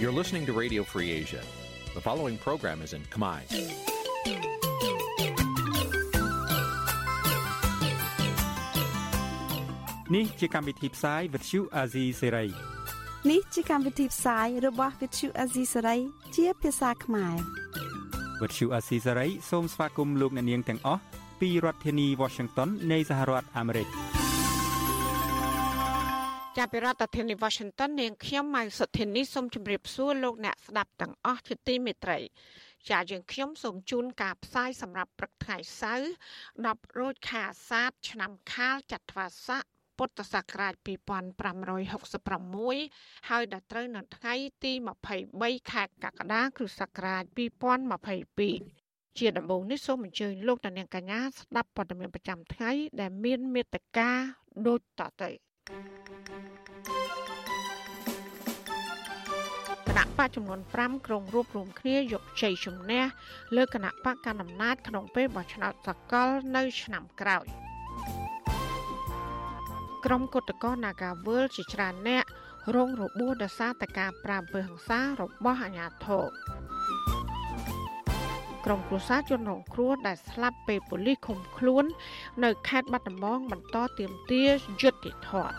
You're listening to Radio Free Asia. The following program is in Khmer. Nǐ chi càm bi tiệp xáy vệt chiu a zì sê នេះជាកម្មវិធីផ្សាយរបស់ Vithu Azisari ជាភាសាខ្មែរ វិទ្យុអាស៊ីសេរីសូមស្វាគមន៍លោកអ្នកនាងទាំងអស់ពីរដ្ឋធានី Washington នៃសហរដ្ឋអាមេរិក ចាប់ពីរដ្ឋធានី Washington នាងខ្ញុំម៉ៅសុធានីសូមជម្រាបសួរលោកអ្នកស្ដាប់ទាំងអស់ជាទីមេត្រីចាយើងខ្ញុំសូមជូនការផ្សាយសម្រាប់ព្រឹកថ្ងៃសៅរ៍10រោចខែអាសាឍឆ្នាំខាលចត្វាស័កពុទ្ធសករាជ2566ហើយដល់ត្រូវនៅថ្ងៃទី23ខែកក្កដាគ្រិស្តសករាជ2022ជាដំបូងនេះសូមអញ្ជើញលោកតានាងកញ្ញាស្ដាប់ព័ត៌មានប្រចាំថ្ងៃដែលមានមេត្តាដូចតទៅ គណៈបកចំនួន5ក្រុងរួបរวมគ្នាយកជ័យជំនះលើគណៈបកកណ្ដាលអំណាចក្នុងពេលបោះឆ្នោតសកលនៅឆ្នាំក្រោយ។ក្រុមគុតកោ Nagawal ជាច្រើនអ្នករងរបួសដោយសារតែការប្រាំអំពើហិង្សារបស់អាជ្ញាធរ ក្រុមគ្រួសារជនរងគ្រោះដែលស្លាប់ពេលប៉ូលីសឃុំខ្លួន នៅខេត្តបាត់ដំបងបន្តទាមទារយុត្តិធម៌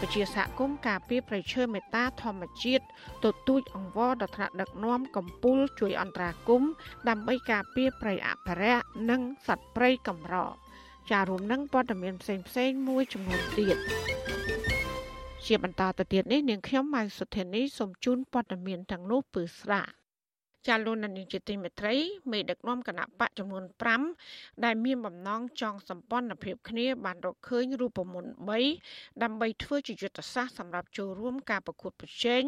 ពជាសហគមន៍ការពីប្រៃឈើមេតាធម្មជាតិទទូចអង្វរដល់ថ្នាក់ដឹកនាំកម្ពុជាជួយអន្តរាគមន៍ដើម្បីការពីប្រៃអភិរក្សនិងសត្វព្រៃកម្រចារួមនឹងព័ត៌មានផ្សេងផ្សេងមួយចំនួនទៀតជាបន្តទៅទៀតនេះនាងខ្ញុំម៉ៅសុធានីសូមជូនព័ត៌មានទាំងនោះពឺស្ដា ចាលោកនានីជាទីមេត្រីមេដឹកនាំគណៈបកចំនួន5ដែលមានបំណងចង់សម្ព័ន្ធភាពគ្នាបានរកឃើញរូបមន្ត3ដើម្បីធ្វើជាយុទ្ធសាស្ត្រសម្រាប់ចូលរួមការប្រកួតប្រជែង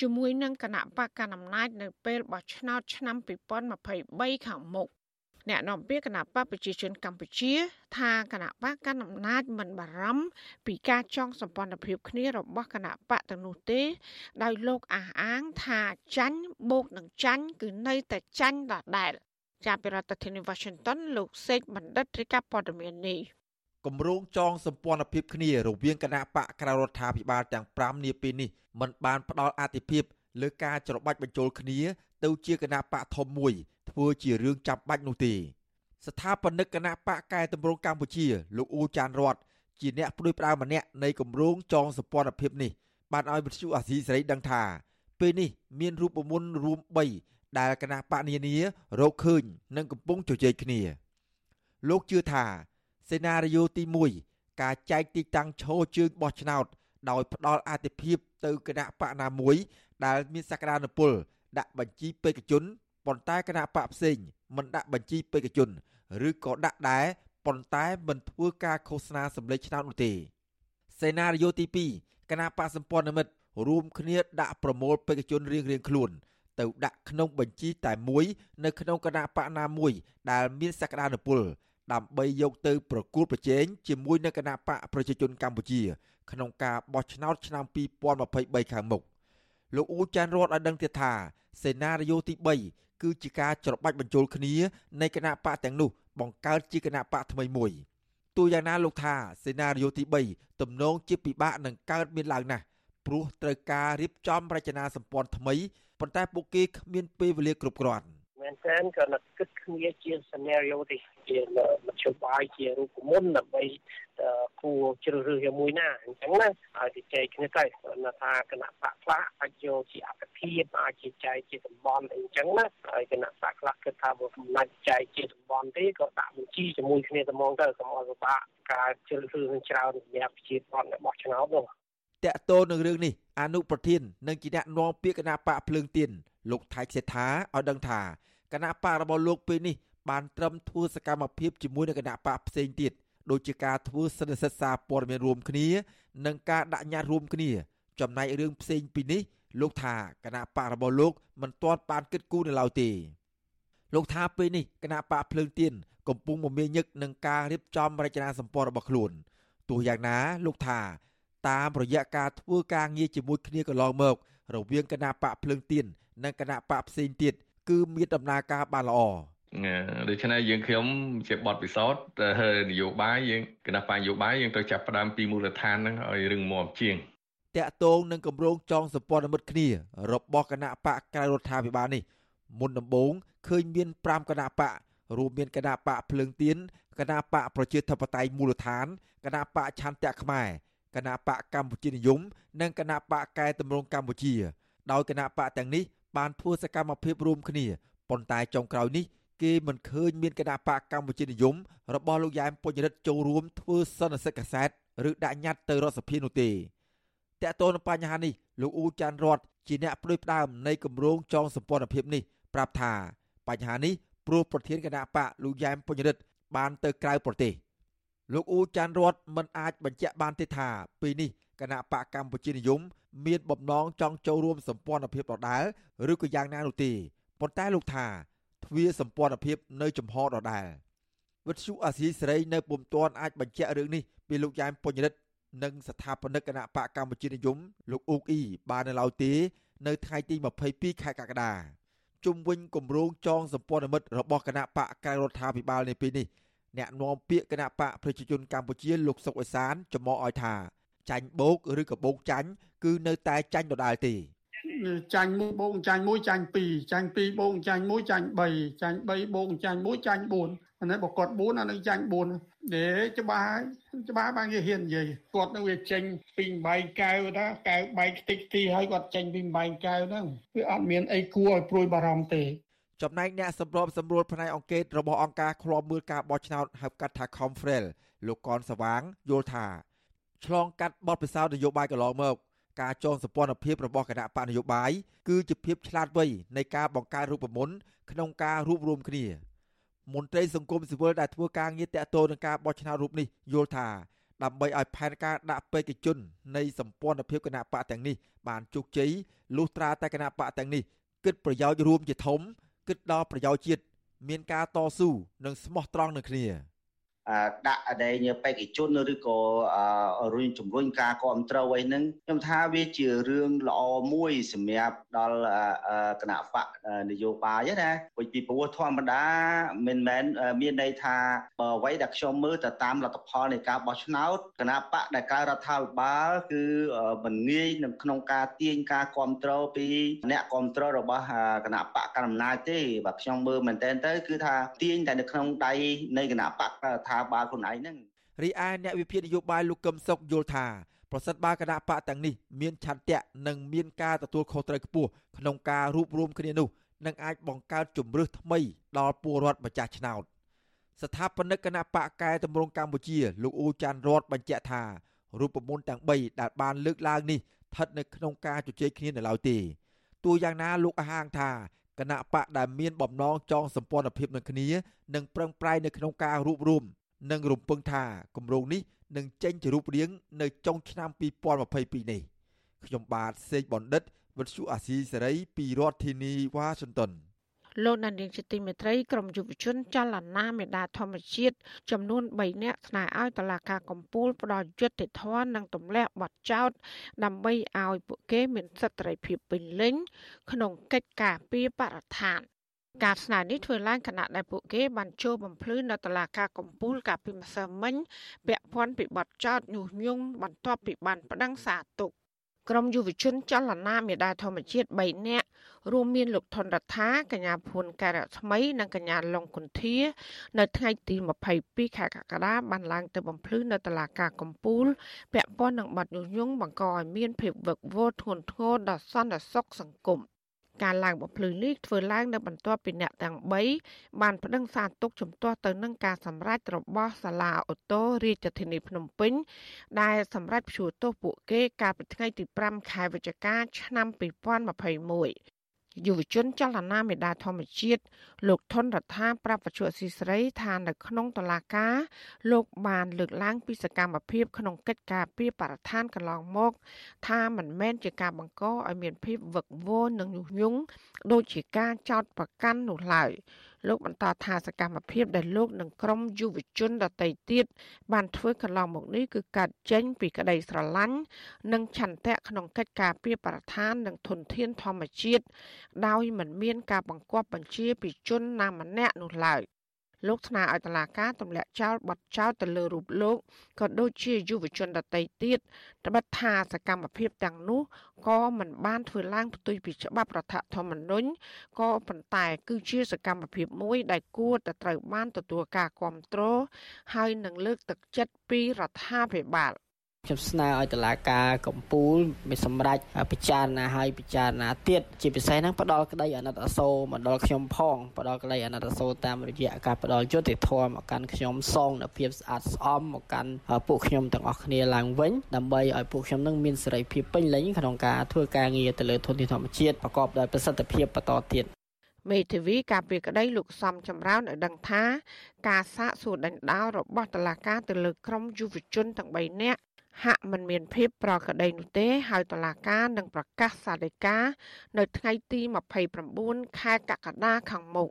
ជាមួយនឹងគណៈបកកណ្ដាលអំណាចនៅពេលបោះឆ្នោតឆ្នាំ2023ខាងមុខ អ្នកនាំពាក្យគណៈបកប្រជាជនកម្ពុជា ថាគណៈបកកណ្ដាលអំណាចមិនបារម្ភពីការចងសម្ព័ន្ធភាពគ្នារបស់គណៈបកទាំងនោះទេ ដោយលោកអះអាងថាចាញ់បូកនឹងចាញ់គឺនៅតែចាញ់ដដែលចាប់ពីរដ្ឋធានី Washington លោកសេកបណ្ឌិតរាជការព័ត៌មាននេះគម្រោងចងសម្ព័ន្ធភាពគ្នារវាងគណៈបកក្រៅរដ្ឋាភិបាលទាំង5នាពេលនេះមិនបានផ្ដល់អាទិភាពលើការច្របាច់បញ្ចូលគ្នាទៅជាគណៈបកធំមួយ ធ្វើជារឿងចាំបាច់នោះទេស្ថាបនិកគណៈបកកែតម្រង់កម្ពុជាលោកអ៊ូចានរតជាអ្នកផ្ដួចផ្ដើមម្នាក់នៃគម្រោងចងសម្ព័ន្ធភាពនេះបានឲ្យវិទ្យុអាស៊ីសេរីដឹងថា ពេលនេះមានរូបមន្តរួម3ដែលគណៈបកនានារកឃើញនិងកំពុងជជែកគ្នា លោកជឿថាសេណារីយ៉ូទី1ការចែកទីតាំងឈរជើងបោះឆ្នោត ដោយផ្ដល់អាទិភាពទៅគណៈបកណាមួយ ដែលមានសក្តានុពលដាក់បញ្ជីបេក្ខជន ប៉ុន្តែគណៈបកផ្សេងមិនដាក់បញ្ជីបេក្ខជនឬក៏ដាក់ដែរប៉ុន្តែមិនធ្វើការឃោសនាសម្លេចឆ្នោតនោះទេសេណារីយ៉ូទី2គណៈបកសម្ព័ន្ធមិត្តរួមគ្នាដាក់ប្រមូលបេក្ខជនរៀងៗខ្លួន ទៅដាក់ក្នុងបញ្ជីតែមួយនៅក្នុងគណៈបកណាមួយ ដែលមានសក្តានុពលដើម្បីយកទៅប្រគល់ប្រជែងជាមួយនឹងគណៈបកប្រជាជនកម្ពុជា ក្នុងការបោះឆ្នោតឆ្នាំ2023ខាងមុខលោកអ៊ូចានរតឲ្យដឹងទៀតថាសេណារីយ៉ូទី គឺជាការច្របាច់បញ្ចូលគ្នានៃគណៈបកទាំងនោះបង្កើតជាគណៈបកថ្មីមួយទូយ៉ាងណាលោកថាសេណារីយ៉ូទី3ទំនងជាពិបាកនឹងកើតមានឡើងណាស់ព្រោះត្រូវការរៀបចំរចនាសម្ព័ន្ធថ្មីប៉ុន្តែពួកគេគ្មានពេលវេលាគ្រប់គ្រាន់ មែនតើក៏នឹកគិតគ្នាជា scenario ទេជាមធ្យោបាយជារូបមន្តដើម្បីគួរជ្រើសរើសជាមួយណាអញ្ចឹងណាហើយទៅចែកគ្នាទៅណាថាគណៈបកខ្លះអាចយកជាអភិភាពអាចជាចែកជាតំបន់អីអញ្ចឹងណាហើយគណៈបកខ្លះគិតថាបើមិនណាច់ចែកជាតំបន់ទេក៏ដាក់បញ្ជីជាមួយគ្នាតែហ្មងទៅកុំឲ្យពិបាកការជ្រើសរើសនឹងច្រើនសម្រាប់ប្រជាពលរដ្ឋរបស់ឆ្នោតនោះតកតោនឹងរឿងនេះអនុប្រធាននិងជាអ្នកនាំពាក្យគណៈបកភ្លើងទៀនលោកថៃសេដ្ឋាឲ្យដឹងថា គណៈបករបស់លោកពេលនេះបានត្រឹមធ្វើសកម្មភាពជាមួយនឹងគណៈបកផ្សេងទៀតដូចជាការធ្វើសន្និសីទសារព័ត៌មានរួមគ្នា និងការដាក់ញត្តិរួមគ្នា ចំណែករឿងផ្សេងពីនេះលោកថាគណៈបករបស់លោកមិនទាន់បានគិតគូរនៅឡើយទេលោកថាពេលនេះគណៈបកភ្លើងទៀនកំពុងមមាញឹកនឹងការរៀបចំរចនាសម្ព័ន្ធរបស់ខ្លួនទោះយ៉ាងណាលោកថាតាមរយៈការធ្វើការងារជាមួយគ្នាកន្លងមក រវាងគណៈបកភ្លើងទៀននិងគណៈបកផ្សេងទៀតគឺ មានដំណើរការបានល្អដូច្នេះយើងខ្ញុំជាបទពិសោធន៍នយោបាយយើងគណៈបញ្ញយោបាយយើងត្រូវចាប់ផ្ដើមពីមូលដ្ឋានហ្នឹងឲ្យរឹងមាំជាងតាក់ទងនឹងគម្រោងចងសម្ព័ន្ធមិត្តគ្នា របស់គណៈបកក្រៅរដ្ឋាភិបាលនេះមុនដំបូងឃើញមាន5គណៈបករួមមានគណៈបកភ្លើងទៀនគណៈបកប្រជាធិបតេយ្យមូលដ្ឋានគណៈបកឆន្ទៈខ្មែរគណៈបកកម្ពុជានិយម និងគណៈបកកែតម្រង់កម្ពុជា ដោយគណៈបកទាំងនេះ បានធ្វើសកម្មភាពរួមគ្នាប៉ុន្តែចុងក្រោយនេះគេមិនឃើញមានគណៈបកកម្ពុជានិយមរបស់លោកយ៉ែមពុញរិទ្ធចូលរួមធ្វើសន្និសីទកសែតឬដាក់ញត្តិទៅរដ្ឋសភានោះទេតកតទៅនឹងបញ្ហានេះលោកអ៊ូចាន់រតជាអ្នកផ្ដួយផ្ដើមនៃគម្រោងចងសម្ព័ន្ធភាពនេះប្រាប់ថាបញ្ហានេះព្រោះប្រធានគណៈបកលោកយ៉ែមពុញរិទ្ធបានទៅក្រៅប្រទេសលោកអ៊ូចាន់រតមិនអាចបញ្ជាក់បានទេថាពេលនេះ គណៈបកកម្ពុជានិយមមានបំណងចង់ចូលរួមសម្ព័ន្ធភាពដដែលឬក៏យ៉ាងណានោះទេប៉ុន្តែលោកថាទ្វាសម្ព័ន្ធភាពនៅចំហដដែលវិទ្យុអាស៊ីសេរីនៅពុំទាន់អាចបញ្ជាក់រឿងនេះពីលោកយ៉ែមពុញរិទ្ធនិងស្ថាបនិកគណៈបកកម្ពុជានិយមលោកអ៊ូកអ៊ីបាននៅឡើយទេនៅថ្ងៃទី22ខែកក្កដាជុំវិញគម្រោងចងសម្ព័ន្ធមិត្តរបស់គណៈបកក្រៅរដ្ឋាភិបាលនៅពេលនេះអ្នកនាំពាក្យគណៈបកប្រជាជនកម្ពុជាលោកសុកអេសានចំអកឲ្យថា ចាញ់បោកឬក៏បូកចាញ់គឺនៅតែចាញ់ដដែលទេចាញ់មួយបូកចាញ់មួយចាញ់ពីរចាញ់ពីរបូកចាញ់មួយចាញ់3ចាញ់3បូកចាញ់មួយចាញ់4អានេះបើគាត់4អានឹងចាញ់4ទេច្បាស់ច្បាស់បានគេហ៊ាននិយាយគាត់នឹងវាចេញពីបែងកែវថាកែវបែកខ្ទេចទីហើយគាត់ចេញពីបែងកែវហ្នឹងវាអត់មានអីគួរឲ្យព្រួយបារម្ភទេចំណែកអ្នកសម្របសម្រួលផ្នែកអង្គការរបស់អង្គការឃ្លាំមើលការបោះឆ្នោតហៅកាត់ថា Confrel លោកកនសវាងយល់ថា ឆ្លងកាត់បទពិសោធន៍នយោបាយកន្លងមកការចងសម្ព័ន្ធភាពរបស់គណៈបកនយោបាយគឺជាភាពឆ្លាតវៃនៃការបង្កើតរូបមន្តក្នុងការរួបរวมគ្នាមន្ត្រីសង្គមស៊ីវិលដែលធ្វើការងារតាក់ទងនឹងការបោះឆ្នោតរូបនេះយល់ថាដើម្បីឲ្យផែនការដាក់បេក្ខជននៃសម្ព័ន្ធភាពគណៈបកទាំងនេះបានជោគជ័យលុះត្រាតែគណៈបកទាំងនេះគិតប្រយោជន៍រួមជាធំគិតដល់ប្រយោជន៍ជាតិមានការតស៊ូនិងស្មោះត្រង់នឹងគ្នា។ ដាក់ដែងបេក្ខជនឬក៏រុញជំរុញការគ្រប់គ្រងអីហ្នឹងខ្ញុំថាវាជារឿងល្អមួយសម្រាប់ដល់គណៈបកនយោបាយណាពីព្រោះធម្មតាមិនមែនមានន័យថាបើអ្វីដែលខ្ញុំមើលទៅតាមលទ្ធផលនៃការបោះឆ្នោតគណៈបកដែលកើតរដ្ឋាភិបាលគឺមិនងាយនឹងក្នុងការទាញការគ្រប់គ្រងពីអ្នកគ្រប់គ្រងរបស់គណៈបកកណ្ដាលអំណាចទេបាទខ្ញុំមើលមែនតើទៅគឺថាទាញតែនៅក្នុងដៃនៃគណៈបកថាបាលខ្លួនឯងហ្នឹងរីឯអ្នកវិភាគនយោបាយលោកកឹមសុខយល់ថាប្រសិនបើគណៈបកទាំងនេះមានឆន្ទៈនិងមានការទទួលខុសត្រូវខ្ពស់ក្នុងការរួបរวมគ្នានោះនឹងអាចបង្កើតជំរឹះថ្មីដល់ពលរដ្ឋម្ចាស់ឆ្នោតស្ថាបនិកគណៈបកកែតម្រង់កម្ពុជាលោកអ៊ូចាន់រតបញ្ជាក់ថារូបមន្តទាំង3ដែលបានលើកឡើងនេះស្ថិតនៅក្នុងការជជែកគ្នានៅឡើយទេទោះយ៉ាងណាលោកអះអាងថាគណៈបកដែលមានបំណងចងសម្ព័ន្ធភាពនឹងគ្នានឹងប្រឹងប្រែងនៅក្នុងការរួបរวม និងរំពឹងថាគម្រោងនេះនឹងចេញជារូបរាងនៅចុងឆ្នាំ2022នេះខ្ញុំបាទសេកបណ្ឌិតវិទ្យុអាស៊ីសេរីពីរដ្ឋធានីវ៉ាស៊ីនតោនលោកណានៀងជាទីមេត្រីក្រមយុវជនចលនាមេដាធម្មជាតិចំនួន3នាក់ស្នើឲ្យតុលាការកំពូលផ្ដល់យុត្តិធម៌និងទម្លាក់បទចោទដើម្បីឲ្យពួកគេមានសិទ្ធិសេរីភាពពេញលេញក្នុងកិច្ចការពារបរិស្ថាន ការស្នើនេះធ្វើឡើងខណៈដែលពួកគេបានចូលបំភ្លឺនៅតុលាការកំពូលកាលពីម្សិលមិញពាក់ព័ន្ធពីបទចោទញុះញង់បន្ទាប់ពីបានប្តឹងសារទុកក្រមយុវជនចលនាមេដាធម្មជាតិ3នាក់រួមមានលោកថនរដ្ឋាកញ្ញាភួនការៈថ្មី និងកញ្ញាឡុងគុន្ធា នៅថ្ងៃទី22ខែកក្កដាបានឡើងទៅបំភ្លឺនៅតុលាការកំពូលពាក់ព័ន្ធនឹងបទញុះញង់បង្កឲ្យមានភាពវឹកវរធ្ងន់ធ្ងរដល់សន្តិសុខសង្គម ការឡើងបំភ្លឺនេះធ្វើឡើងនៅបន្ទាប់ពីអ្នកទាំង3បានប្តឹងសារទុកជំទាស់ទៅនឹងការសម្រេចរបស់សាលាអូតូរាជធានីភ្នំពេញ ដែលសម្រេចព្យួរទោសពួកគេកាលពីថ្ងៃទី5ខែវិច្ឆិកាឆ្នាំ2021 យុវជនចលនាមេដាធម្មជាតិលោកថនរដ្ឋាប្រាប់បច្ចុប្បន្នស៊ីស្រីថានៅក្នុងតឡាការលោកបានលើកឡើងពីសកម្មភាពក្នុងកិច្ចការពីបរិស្ថានកន្លងមក ថាមិនមែនជាការបង្កឲ្យមានភាពវឹកវរនិងញុះញង់ដូចជាការចោទប្រកាន់នោះឡើយ លោកបន្តថាសកម្មភាពដែលលោកនិងក្រុមយុវជនដទៃទៀតបានធ្វើកន្លងមកនេះគឺកាត់ចេញពីក្តីស្រឡាញ់និងឆន្ទៈក្នុងកិច្ចការពីបរិស្ថាននិងធនធានធម្មជាតិដោយមិនមានការបង្គាប់បញ្ជាពីជនណាម្នាក់នោះឡើយ លោកថ្នាក់ឲ្យតឡាការទម្លាក់ចោលបទចោលទៅលើរូបលោកក៏ដូចជាយុវជនដទៃទៀតត្បិតថាសកម្មភាពទាំងនោះក៏មិនបានធ្វើឡើងផ្ទុយពីច្បាប់រដ្ឋធម្មនុញ្ញក៏ប៉ុន្តែគឺជាសកម្មភាពមួយដែលគួរតែត្រូវបានទទួលការគ្រប់គ្រងហើយនឹងលើកទឹកចិត្តពីរដ្ឋាភិបាល។ ខ្ញុំស្នើឲ្យតុលាការកំពូលមានសម្រេចពិចារណាឲ្យពិចារណាទៀតជាពិសេសហ្នឹងផ្ដល់ក្តីអាណិតអាសូរមកដល់ខ្ញុំផងផ្ដល់ក្តីអាណិតអាសូរតាមរយៈការផ្ដល់យុត្តិធម៌មកកាន់ខ្ញុំសងនូវភាពស្អាតស្អំមកកាន់ពួកខ្ញុំទាំងអស់គ្នាឡើងវិញដើម្បីឲ្យពួកខ្ញុំនឹងមានសេរីភាពពេញលេញក្នុងការធ្វើការងារទៅលើធនធានធម្មជាតិប្រកបដោយប្រសិទ្ធភាពបន្តទៀតមេធាវីការពីក្តីលោកសំចម្រើនឲ្យដឹងថា ការសាកសួរដេញដោលរបស់តឡាការទៅលើក្រុមយុវជនទាំង3នាក់ ហាក់មិនមានភាពប្រក្រតីនោះទេ ហើយតុលាការនឹងប្រកាសសាលដីកានៅថ្ងៃទី29ខែកក្កដាខាងមុខ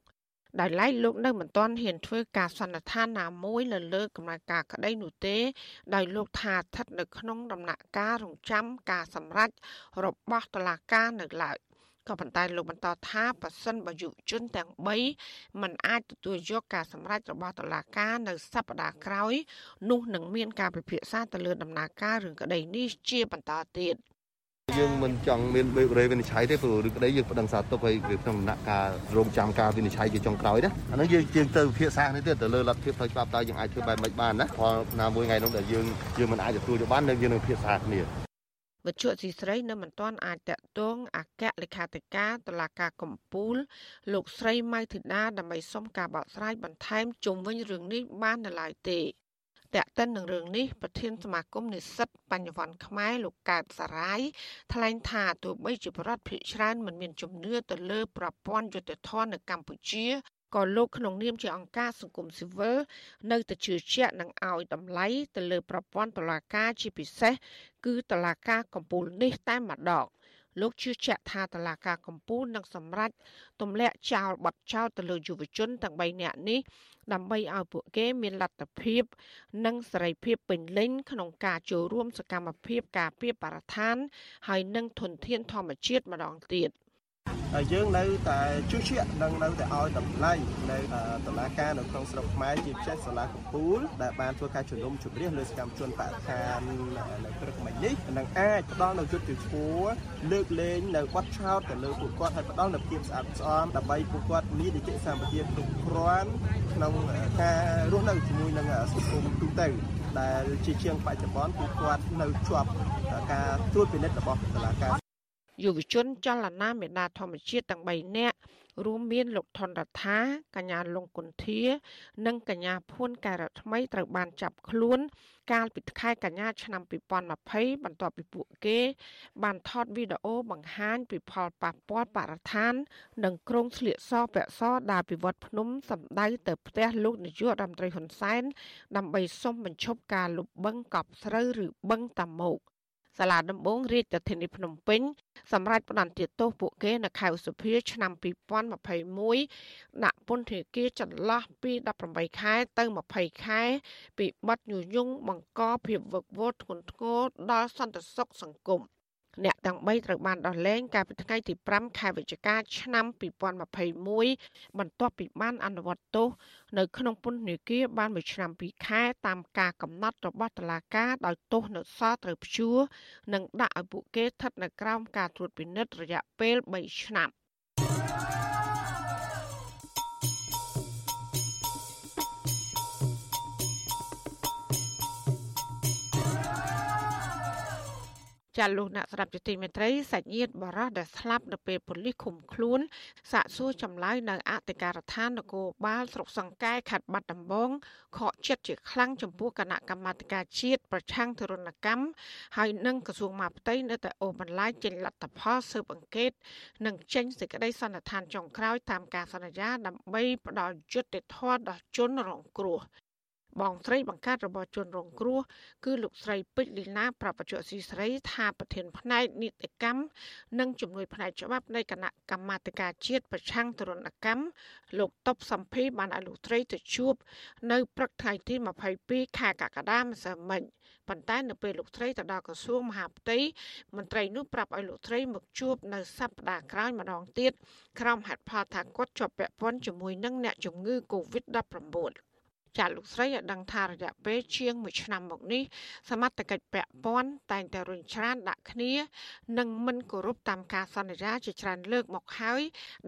ដោយឡែកលោកនៅមិនទាន់ហ៊ានធ្វើការសន្និដ្ឋានណាមួយលើលើកំណត់ការក្តីនោះទេ ដោយលោកថាស្ថិតនៅក្នុងដំណាក់កាលរងចាំការសម្រេចរបស់តុលាការនៅឡើយ ក៏ប៉ុន្តែលោកបន្តថាប៉ះសិនបើយុវជនទាំង3មិនអាចទទួលយកការសម្រេចរបស់តុលាការនៅសប្តាហ៍ក្រោយ នោះនឹងមានការពិភាក្សាទៅលើដំណើរការរឿងក្តីនេះជាបន្តទៀតយើងមិនចង់មានបេរេវិនិច្ឆ័យទេព្រោះឬក្តីយើងប្តឹងសារទុកឲ្យក្នុងដំណាក់កាលរងចាំការវិនិច្ឆ័យជាចុងក្រោយណាអានោះយើងជាងទៅវិភាសានេះទៀតទៅលើលទ្ធភាពផ្លូវច្បាប់តើយើងអាចធ្វើបែបម៉េចបានណាព្រោះណាមួយថ្ងៃនោះដែលយើងយើងមិនអាចទទួលយកបានយើងនឹងវិភាសាគ្នា វិទ្យុស៊ីស្រីនៅមិនទាន់អាចតកតងអគ្គលេខាធិការតុលាការកំពូល លោកស្រីម៉ៅធីតាដើម្បីសុំការបកស្រាយបន្ថែមជុំវិញរឿងនេះបាននៅឡើយទេតែកតិននឹងរឿងនេះប្រធានសមាគមនិស្សិតបញ្ញវន្តខ្មែរលោកកើតសារាយថ្លែងថាទោះបីជាប្រដ្ឋភិកច្រើនមិនមានជំនឿទៅលើប្រព័ន្ធយុត្តិធម៌នៅកម្ពុជា ក៏លោកក្នុងនាមជាអង្គការសង្គមស៊ីវិលនៅតែជឿជាក់នឹងឲ្យតម្លៃទៅលើប្រព័ន្ធតុលាការជាពិសេសគឺតុលាការកំពូលនេះតែម្ដងលោកជឿជាក់ថាតឡាការកម្ពុជានឹងសម្រេចទម្លាក់ចោលបទចោលទៅលើយុវជនទាំង3នាក់នេះដើម្បីឲ្យពួកគេមានលទ្ធភាព និងសេរីភាពពេញលេញក្នុងការចូលរួមសកម្មភាពការពារបរិស្ថាន ហើយនិងធនធានធម្មជាតិម្ដងទៀត។ ហើយយើងនៅតែជឿជាក់និងនៅតែឲ្យតម្លៃនៅតុលាការនៅក្នុងស្រុកខ្មែរជាពិសេសសាលាកំពូលដែលបានធ្វើការជំនុំជម្រះលើសកម្មជនបរិស្ថាននៅព្រឹកមិញនេះនឹងអាចផ្ដល់នូវយុទ្ធធម៌លើកលែងនៅបទឆោតទៅលើពួកគាត់ហើយផ្ដល់នូវភាពស្អាតស្អំដើម្បីពួកគាត់មាននីតិសម្បទាគ្រប់គ្រាន់ក្នុងការរស់នៅជាមួយនឹងសង្គមទូទៅដែលជាជាងបច្ចុប្បន្នគឺគាត់នៅជាប់ការត្រួតពិនិត្យរបស់តុលាការ យុវជនចលនាមេដាធម្មជាតិទាំង3នាក់រួមមានលោកថនរដ្ឋាកញ្ញាលងគុន្ធា និងកញ្ញាភួនកែរថ្មីត្រូវបានចាប់ខ្លួន កាលពីខែកញ្ញាឆ្នាំ2020បន្ទាប់ពីពួកគេ បានថតវីដេអូបង្ហាញពីផលប៉ះពាល់បរិស្ថាន និងក្រុងស្លៀកសពាក់សដើរពីវត្តភ្នំសម្ដៅទៅផ្ទះលោកនាយករដ្ឋមន្ត្រីហ៊ុនសែនដើម្បីសុំបញ្ឈប់ការលុបបង្កប់ស្រូវឬបឹងតាម៉ោក សាលាដំបងរាជធានីភ្នំពេញសម្រាប់ផ្ដន្ទាទោសពួកគេនៅខែឧសភាឆ្នាំ2021ដាក់ពន្ធនាគារចន្លោះពី18ខែទៅ20ខែ ពីបទញុយញងបង្កភាពវឹកវរធ្ងន់ធ្ងរដល់សន្តិសុខសង្គម អ្នកទាំង3ត្រូវបានដោះលែងកាលពីថ្ងៃទី5ខែវិច្ឆិកាឆ្នាំ2021បន្ទាប់ពីបានអនុវត្តទោសនៅក្នុងពន្ធនាគារបានមួយឆ្នាំ2ខែតាមការកំណត់របស់តុលាការដោយទោសនៅសល់ត្រូវព្យួរនិងដាក់ឲ្យពួកគេស្ថិតនៅក្រោមការត្រួតពិនិត្យរយៈពេល3ឆ្នាំ ចាលោកអ្នកស្ដាប់ជាទីមេត្រីសាច់ញាតិបរោះដែលស្លាប់នៅពេលប៉ូលីសឃុំខ្លួនសាកសួរចម្លើយនៅអធិការដ្ឋាននគរបាលស្រុកសង្កែខេត្តបាត់ដំបងខកចិត្តជាខ្លាំងចំពោះគណៈកម្មាធិការជាតិប្រឆាំងទរណកម្មហើយនិងក្រសួងមហាផ្ទៃនៅតែអូសបន្លាយចេញលទ្ធផលស៊ើបអង្កេត និងចេញសេចក្តីសន្និដ្ឋានចុងក្រោយតាមការសន្យាដើម្បីផ្ដល់យុត្តិធម៌ដល់ជនរងគ្រោះ បងស្រីបង្កើតរបស់ជនរងគ្រោះគឺលោកស្រីពេជ្រលីណាប្រាប់បច្ចុប្បន្នស៊ីស្រីថាប្រធានផ្នែកនីតិកម្មនិងជំនួយផ្នែកច្បាប់នៃគណៈកម្មាធិការជាតិប្រឆាំងទរណកម្មលោកតបសំភីបានឲ្យលោកស្រីទៅជួបនៅព្រឹកថ្ងៃទី22ខែកក្កដាម្សិលមិញប៉ុន្តែនៅពេលលោកស្រីទៅដល់ក្រសួងមហាផ្ទៃមន្ត្រីនោះប្រាប់ឲ្យលោកស្រីមកជួបនៅសប្តាហ៍ក្រោយម្ដងទៀតក្រុមហេតុផលថាគាត់ជាប់ពាក់ព័ន្ធជាមួយនឹងអ្នកជំងឺ Covid-19 ចាលោកស្រីឲ្យដឹងថារយៈពេលជាង1ឆ្នាំមកនេះសមត្ថកិច្ចពាក់ព័ន្ធតែងតែរុញច្រានដាក់គ្នានិងមិនគោរពតាមការសន្យាជាច្រើនលើកមកហើយ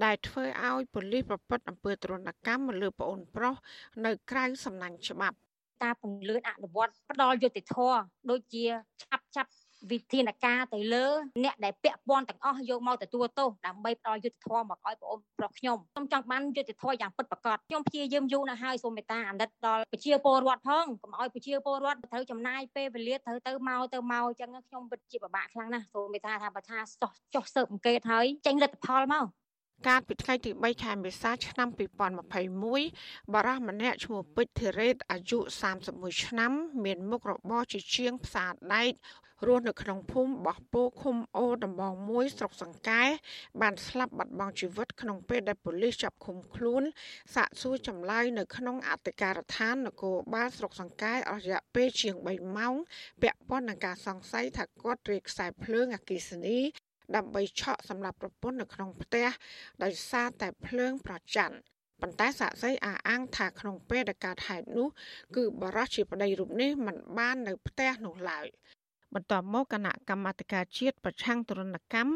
ដែលធ្វើឲ្យប៉ូលីសប្រព្រឹត្តអំពើទរណកម្មលើប្អូនប្រុសនៅក្រៅសំណាញ់ច្បាប់ការពង្លឿនអនុវត្តផ្ដាល់យុតិធធដូចជាឆាប់ចាប់ វិធានការទៅលើអ្នកដែលពាក់ព័ន្ធទាំងអស់យកមកទទួលទោសដើម្បីផ្ដល់យុត្តិធម៌មកឲ្យបងប្រុសខ្ញុំខ្ញុំចង់បានយុត្តិធម៌យ៉ាងពិតប្រាកដខ្ញុំព្យាយាមយូរណាស់ហើយសូមមេត្តាអាណិតដល់ប្រជាពលរដ្ឋផងកុំឲ្យប្រជាពលរដ្ឋត្រូវចំណាយពេលវេលាត្រូវទៅមកទៅមកអញ្ចឹងខ្ញុំពិតជាពិបាកខ្លាំងណាស់សូមមេត្តាថាបើថាចោះស៊ើបអង្កេតហើយចេញលទ្ធផលមកកាលពីថ្ងៃទី3ខែមេសាឆ្នាំ2021បារម្នាក់ឈ្មោះពេជ្រធីរ៉េតអាយុ31ឆ្នាំ មានមុខរបរជាជាងផ្សារដែក រស់នៅក្នុងភូមិបោះពោឃុំអូដំបងមួយស្រុកសង្កែបានស្លាប់បាត់បង់ជីវិតក្នុងពេលដែលប៉ូលីសចាប់ឃុំខ្លួនសាកសួរចម្លើយនៅក្នុងអធិការដ្ឋាននគរបាលស្រុកសង្កែអស់រយៈពេលជាង3ម៉ោងពាក់ព័ន្ធនឹងការសង្ស័យថាគាត់រេខ្សែភ្លើងអគ្គិសនីដើម្បីឆក់សម្រាប់ប្រពន្ធនៅក្នុងផ្ទះដោយសារតែភ្លើងប្រច័ណ្ឌប៉ុន្តែសាក់សីអះអាងថាក្នុងពេលដែលកើតហេតុនោះគឺបរិសុទ្ធជាប្តីរូបនេះមិនបាននៅផ្ទះនោះឡើយ បន្ទាប់មកគណៈកម្មាធិការជាតិប្រឆាំងទរណកម្ម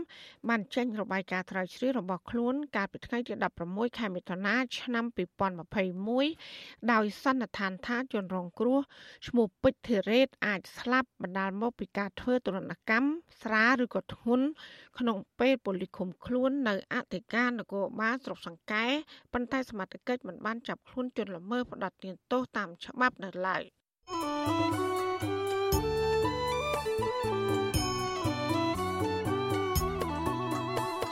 បានចេញរបាយការណ៍ត្រាវជ្រាវរបស់ខ្លួនកាលពីថ្ងៃទី16ខែមិថុនាឆ្នាំ2021ដោយសន្និដ្ឋានថាជនរងគ្រោះឈ្មោះពេជ្រធីរ៉េតអាចស្លាប់បណ្ដាលមកពីការធ្វើទរណកម្មស្រាលឬក៏ធ្ងន់ក្នុងពេលប៉ូលីសឃុំខ្លួននៅអធិការនគរបាលស្រុកសង្កែប៉ុន្តែសមត្ថកិច្ចមិនបានចាប់ខ្លួនជនល្មើសផ្ដន្ទាទោសតាមច្បាប់នៅឡើយ។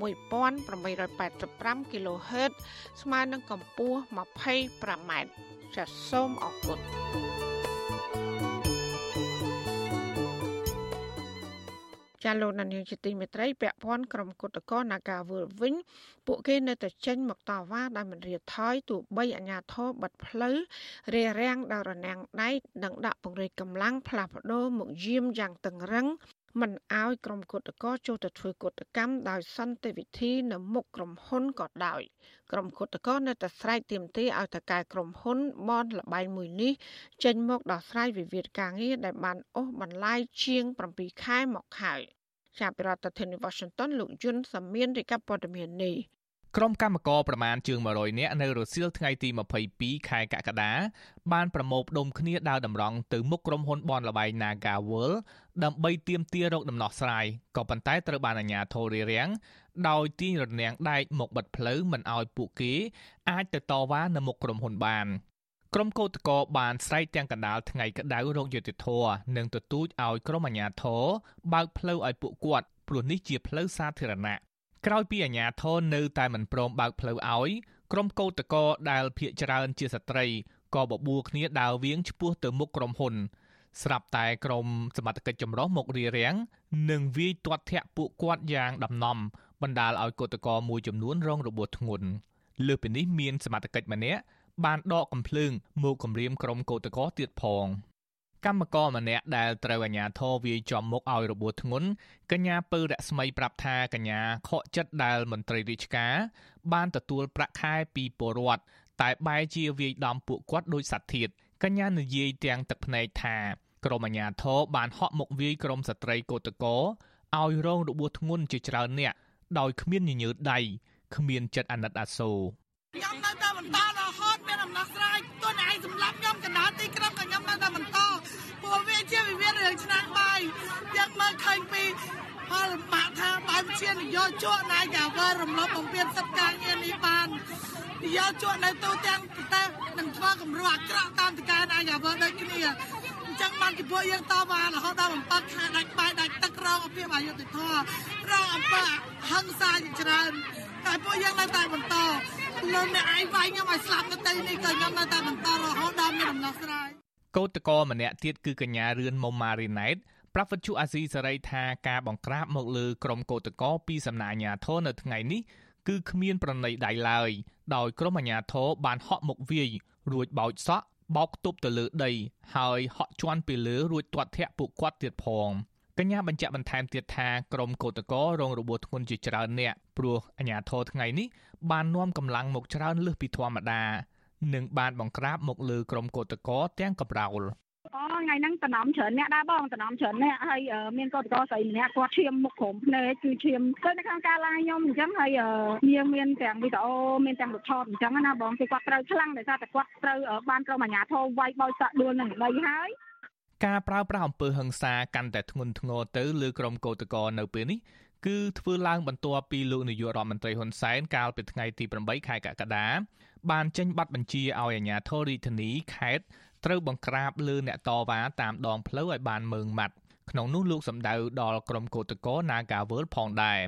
11885 kHz ស្មើនឹងកម្ពស់ 25m ចាសសូមអរគុណចាលោកនាយកជាទីមេត្រីពាក់ព័ន្ធក្រុមគុតកោនាការវល់វិញពួកគេនៅតែចេញមកតវ៉ាដោយមិនរៀថយទោះបីអាជ្ញាធរបិទផ្លូវរារាំងដល់រនាំងដៃនិងដាក់ពង្រាយកម្លាំងផ្លាស់ប្ដូរមកយាមយ៉ាងតឹងរឹង មិនអោយក្រុមគុតកោចូលទៅធ្វើគុតកម្មដោយសន្តិវិធីនៅមុខក្រុមហ៊ុនក៏ដោយក្រុមគុតកោនៅតែស្រែកទាមទារឲ្យតកែក្រុមហ៊ុនបនលបែងមួយនេះចេញមកដោះស្រាយវិវាទការងារដែលបានអូសបន្លាយជាង7ខែមកហើយចាប់ពីរដ្ឋធានី Washington លោកយុនសាមៀនរាយការណ៍ព័ត៌មាននេះ ក្រុមកម្មករប្រមាណជាង100នាក់នៅរសៀលថ្ងៃទី22ខែកក្កដាបានប្រមូលផ្ដុំគ្នាដើរតម្រង់ទៅមុខក្រុមហ៊ុនបនលបែង Naga World ដើម្បីទាមទាររកដំណោះស្រាយក៏ប៉ុន្តែត្រូវបានអាជ្ញាធររារាំងដោយទាញរនាំងដែកមកបិទផ្លូវមិនឲ្យពួកគេអាចទៅតវ៉ានៅមុខក្រុមហ៊ុនបានក្រុមកោតក្របានស្រែកទាំងកណ្ដាលថ្ងៃក្តៅរោគយុតិធធនិងទទូចឲ្យក្រុមអាជ្ញាធរបើកផ្លូវឲ្យពួកគាត់ព្រោះនេះជាផ្លូវសាធារណៈ ក្រោយពីអាជ្ញាធរនៅតែមិនព្រមបើកផ្លូវឲ្យក្រុមកោតក្រដែលភ ieck ច្រើនជាស្ត្រីក៏បបួលគ្នាដើរវៀងឆ្ពោះទៅមុខក្រុមហ៊ុន ស្រាប់តែក្រុមសមត្ថកិច្ចចម្រុះមករារាំងនិងវាយទាត់ធាក់ពួកគាត់យ៉ាងដំណំបណ្ដាលឲ្យកោតក្រមួយចំនួនរងរបួសធ្ងន់លើសពីនេះមានសមត្ថកិច្ចម្នាក់បានដកកំភ្លើងមកគម្រាមក្រុមកោតក្រទៀតផង។ កម្មករម្នាក់ដែលត្រូវអាជ្ញាធរវាយចំមុខឲ្យរបួសធ្ងន់កញ្ញាពៅរស្មីប្រាប់ថាកញ្ញាខកចិត្តដែលមន្ត្រីរាជការបានទទួលប្រាក់ខែពីពលរដ្ឋតែបែរជាវាយដំពួកគាត់ដោយសត្វធាតកញ្ញានិយាយទាំងទឹកភ្នែកថាក្រមអាជ្ញាធរបានហក់មកវាយក្រុមស្ត្រីកោតកោឲ្យរងរបួសធ្ងន់ជាច្រើនអ្នកដោយគ្មានញញើតដៃគ្មានចិត្តអាណិតអាសូរខ្ញុំនៅតែបន្តរហូតមានដំណោះស្រាយទោះតែឯងសម្លាប់ខ្ញុំកណ្ដាលទីក្រុងក៏ខ្ញុំនៅតែបន្ត ព្រោះវាជាវិវាទរឿងឆ្នាំបាយយើងមើលឃើញពីផលបាក់ថាបែបជានយោជកណៃកាវើរំលោភបំពានសិទ្ធិការងារនេះបាននយោជកនៅទូទាំងប្រទេសនឹងធ្វើគំរូអាក្រក់តាមតការណៃកាវើដូចគ្នាអញ្ចឹងបានពីពួកយើងតវ៉ារហូតដល់បំផិតខាដាច់បាយដាច់ទឹករងអភិបអយុធធម៌រងអំពើហិង្សាជាច្រើនតែពួកយើងនៅតែបន្តលោកអ្នកឯងវាយខ្ញុំឲ្យស្លាប់នៅទីនេះក៏ខ្ញុំនៅតែបន្តរហូតដល់មានដំណោះស្រាយ កោតកោម្នាក់ទៀតគឺកញ្ញារឿនមុំម៉ារីណែតប្រាប់វិទ្យុអាស៊ីសេរីថាការបង្ក្រាបមកលើក្រុមកោតកោពីសំណាក់អាជ្ញាធរនៅថ្ងៃនេះគឺគ្មានប្រណីដៃឡើយដោយក្រុមអាជ្ញាធរបានហក់មុខវាយរួចបោចសក់បោកទប់ទៅលើដី ហើយហក់ជន់ពីលើរួចទាត់ធាក់ពួកគាត់ទៀតផងកញ្ញាបញ្ជាក់បន្ថែមទៀតថាក្រុមកោតកោរងរបួសធ្ងន់ជាច្រើនអ្នកព្រោះអាជ្ញាធរថ្ងៃនេះបាននាំកម្លាំងមកច្រើនលើសពីធម្មតា និងបានបង្ក្រាបមកលើក្រុមកោតកោទាំងកំរោលអូថ្ងៃហ្នឹងតំណំច្រើនអ្នកដែរបងតំណំច្រើនអ្នកហើយមានកោតកោស្រីម្នាក់គាត់ឈាមមុខក្រុមភ្នែកគឺឈាមទៅនៅខាងការឡាយខ្ញុំអញ្ចឹងហើយមានមានទាំងវីដេអូមានទាំងរូបថតអញ្ចឹងណាបងគឺគាត់ត្រូវខ្លាំងដោយសារតែគាត់ត្រូវបានក្រុមអាជ្ញាធរវាយបោចសាក់ដួលនឹងដីហើយការប្រើប្រាស់អំពើហិង្សាកាន់តែធ្ងន់ធ្ងរទៅលើក្រុមកោតកោនៅពេលនេះ គឺធ្វើឡើងបន្ទាប់ពីលោកនាយករដ្ឋមន្ត្រីហ៊ុនសែនកាលពីថ្ងៃទី8ខែកក្កដាបានចេញប័ណ្ណបញ្ជាឲ្យអាជ្ញាធររាជធានីខេត្តត្រូវបង្ក្រាបលើអ្នកតវ៉ាតាមដងផ្លូវឲ្យបានមើងម៉ាត់ក្នុងនោះលោកសម្ដៅដល់ក្រុមកោតក្រ Nagawal ផងដែរ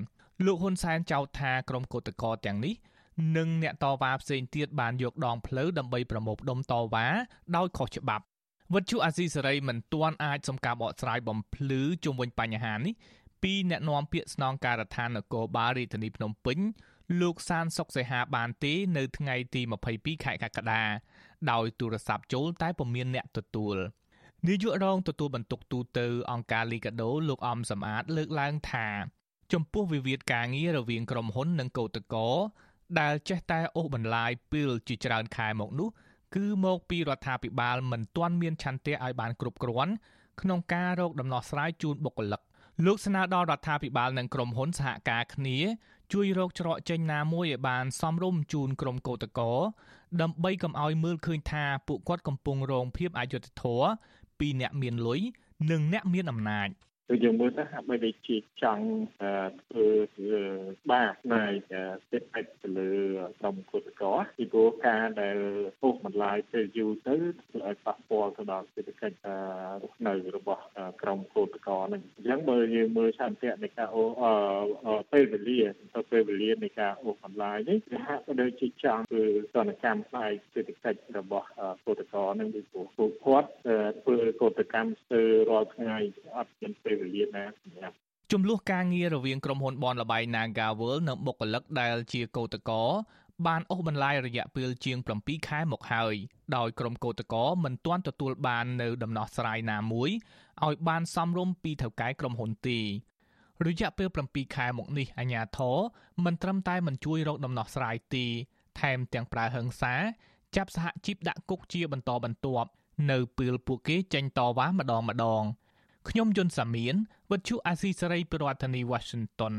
លោកហ៊ុនសែនចោទថាក្រុមកោតក្រទាំងនេះនិងអ្នកតវ៉ាផ្សេងទៀតបានយកដងផ្លូវដើម្បីប្រមូលផ្ដុំតវ៉ាដោយខុសច្បាប់វត្តជូអាស៊ីសេរីមិនទាន់អាចសំការបកស្រាយបំភ្លឺជុំវិញបញ្ហានេះ ពីអ្នកនាំពាក្យស្នងការដ្ឋាននគរបាលរាជធានីភ្នំពេញលោកសានសុកសីហាបានទេនៅថ្ងៃទី22ខែកក្កដាដោយទូរស័ព្ទចូលតែពុំមានអ្នកទទួលនាយករងទទួលបន្ទុកទូតអង្គការលីកាដូលោកអំសំអាតលើកឡើងថាចំពោះវិវាទការងាររវាងក្រុមហ៊ុននិងកោតកោដែលចេះតែអូសបន្លាយពេលជាច្រើនខែមកនោះគឺមកពីរដ្ឋាភិបាលមិនទាន់មានឆន្ទៈឲ្យបានគ្រប់គ្រាន់ក្នុងការរកដំណោះស្រាយជូនបុគ្គលិក លោកស្នើដល់រដ្ឋាភិបាលនិងក្រុមហ៊ុនសហការគ្នាជួយរកច្រកចេញណាមួយឲ្យបានសមរម្យជូនក្រុមកោតក្រដើម្បីកុំឲ្យមើលឃើញថាពួកគាត់កំពុងរងភាពអយុត្តិធម៌ពីអ្នកមានលុយនិងអ្នកមានអំណាច។ គឺយើងមើលទៅហាក់បីដូចជាចង់ធ្វើបាបណៃសេដ្ឋកិច្ចទៅលើក្រុមគឧតកោពីព្រោះការដែលពុះបន្លាយពេលយូរទៅធ្វើឲ្យប៉ះពាល់ទៅដល់សេដ្ឋកិច្ចរស់នៅរបស់ក្រុមគឧតកោហ្នឹងអញ្ចឹងបើយើងមើលឆន្ទៈនៃការអូពេលវេលាទៅពេលវេលានៃការអូសបន្លាយនេះវាហាក់បីដូចជាចង់ធ្វើសនកម្មផ្នែកសេដ្ឋកិច្ចរបស់គឧតកោហ្នឹងពីព្រោះពួកគាត់ធ្វើកោតកម្មស្ទើររាល់ថ្ងៃអត់មានពេលវេលាណាសម្រាប់ចំនួនការងាររវាងក្រុមហ៊ុនបនលបៃ Naga World និងបុគ្គលិកដែលជាកោតកោបានអូសបន្លាយរយៈពេលជាង7ខែមកហើយដោយក្រុមកោតកោមិនទាន់ទទួលបាននៅដំណោះស្រាយណាមួយឲ្យបានសមរម្យពីថៅកែក្រុមហ៊ុនទេរយៈពេល7ខែមកនេះអាញាធរមិនត្រឹមតែមិនជួយរកដំណោះស្រាយទេថែមទាំងប្រើហិង្សាចាប់សហជីពដាក់គុកជាបន្តបន្ទាប់នៅពេលពួកគេចេញតវ៉ាម្ដងម្ដង ខ្ញុំយុនសាមៀនវិទ្យុអាស៊ីសេរីប្រធានាធិបតី Washington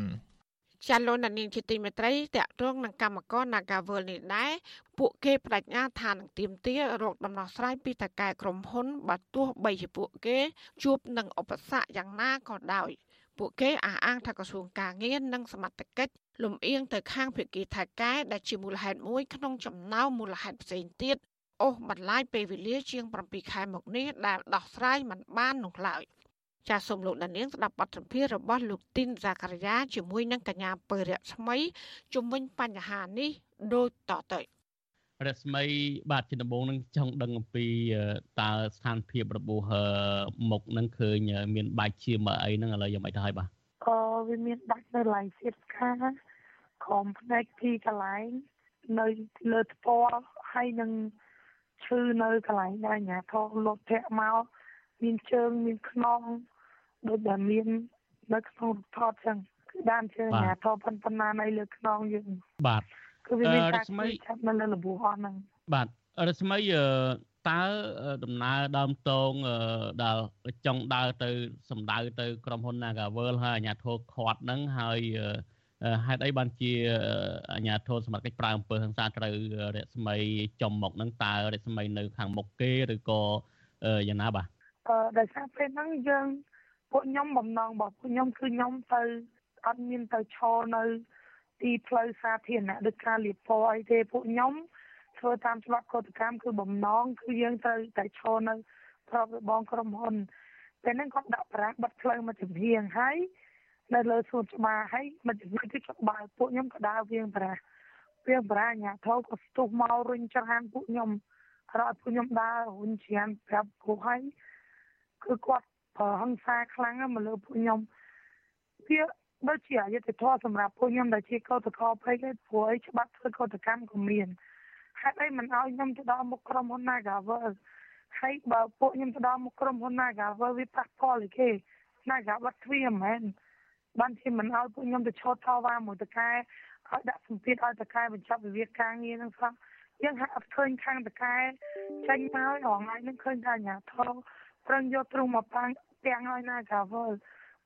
ចាលោកនាងជាទីមេត្រីតកតងនឹងកម្មករ Nagawal នេះដែរពួកគេបដិញ្ញាថានឹងទៀមទារកដំណោះស្រាយពីតកែក្រុមហ៊ុនបើទោះបីជាពួកគេជួបនឹងឧបសគ្គយ៉ាងណាក៏ដោយពួកគេអះអាងថាក្រសួងការងារនិងសមត្ថកិច្ចលំអៀងទៅខាងភាគីថៃកែដែលជាមូលហេតុមួយក្នុងចំណោមមូលហេតុផ្សេងទៀតអូសបន្លាយពេលវេលាជាង7ខែមកនេះដែលដោះស្រាយមិនបាននោះឡើយ ចាសសូមលោកដានៀងស្ដាប់បទសម្ភាសន៍របស់លោកទីនសាការីយ៉ាជាមួយនឹងកញ្ញាពើរស្មីជំវិញបញ្ហានេះដូចតទៅរស្មីបាទជាដំបូងនឹងចង់ដឹងអំពីតើស្ថានភាពរបួសមុខនឹងឃើញមានបាច់ជាមកអីហ្នឹងឥឡូវយ៉ាងម៉េចទៅហើយបាទក៏វាមានដាច់នៅឡៃសៀតខាក្រុមផ្នែកពីកន្លែងនៅលើថ្ពាល់ហើយនឹងឈឺនៅកន្លែងដែលអាញាធរលត់ធាក់មកមានជើងមានខ្នង ដូចដែលមាននៅក្នុងរូបថតចឹងគឺបានជើងអាធប៉ុណ្ប៉ុណ្ណានៅលើខ្នងយើងបាទគឺវាមានការចាប់នៅលើលបួសអស់ហ្នឹងបាទរស្មីតើដំណើរដើមតងដែលចង់ដើរទៅសម្ដៅទៅក្រុមហ៊ុន Nagavel ហើយអាជ្ញាធរខាត់ហ្នឹងហើយហេតុអីបានជាអាជ្ញាធរសមត្ថកិច្ចប្រើអំពើហិង្សាត្រូវរស្មីចំមុខហ្នឹងតើរស្មីនៅខាងមុខគេឬក៏យ៉ាងណាបាទអឺដោយសារពេលហ្នឹងយើង ពួកខ្ញុំបំណងរបស់ពួកខ្ញុំគឺខ្ញុំទៅអត់មានទៅឈរនៅ ទីផ្លូវសាធារណៈដូចការលាបពណ៌អីទេពួកខ្ញុំធ្វើតាមច្បាប់កតកម្មគឺបំណងគឺយើងត្រូវតែឈរនៅប្របរបងក្រុមហ៊ុនពេលហ្នឹងគាត់ដាក់ប្រាក់បិទផ្លូវមកចំហៀងហើយនៅលើសួនច្បារហើយមកជំនាញគឺគាត់បើពួកខ្ញុំក៏ដើរវៀងប្រាស់វៀងប្រាស់អាញាធរក៏ស្ទុះមករុញច្រានពួកខ្ញុំរត់ពួកខ្ញុំដើររុញច្រានប្រាប់គូហើយគឺគាត់ ប្រើហិង្សាខ្លាំងមកលើពួកខ្ញុំវាដូចជាអយុត្តិធម៌សម្រាប់ពួកខ្ញុំដែលជាកោតក្រពេកឯព្រោះអីច្បាប់ធ្វើកោតកម្មក៏មានហេតុអីមិនឲ្យខ្ញុំទៅដល់មុខក្រុមហ៊ុន Nagavel ហើយបើពួកខ្ញុំទៅដល់មុខក្រុមហ៊ុន Nagavel វាប៉ះពាល់អីគេ Nagavel ទ្វាមែនបានជាមិនឲ្យពួកខ្ញុំទៅឈរថវ៉ាមួយតកែឲ្យដាក់សម្ពាធឲ្យតកែបញ្ចប់វិវាទការងារហ្នឹងសោះយើងហាក់អត់ឃើញខាងតកែចេញមករងថ្ងៃហ្នឹងឃើញថាអាញាធរ ប្រឹងយកទ្រូងមកប៉ាំងទាំងឲ្យណាកាវល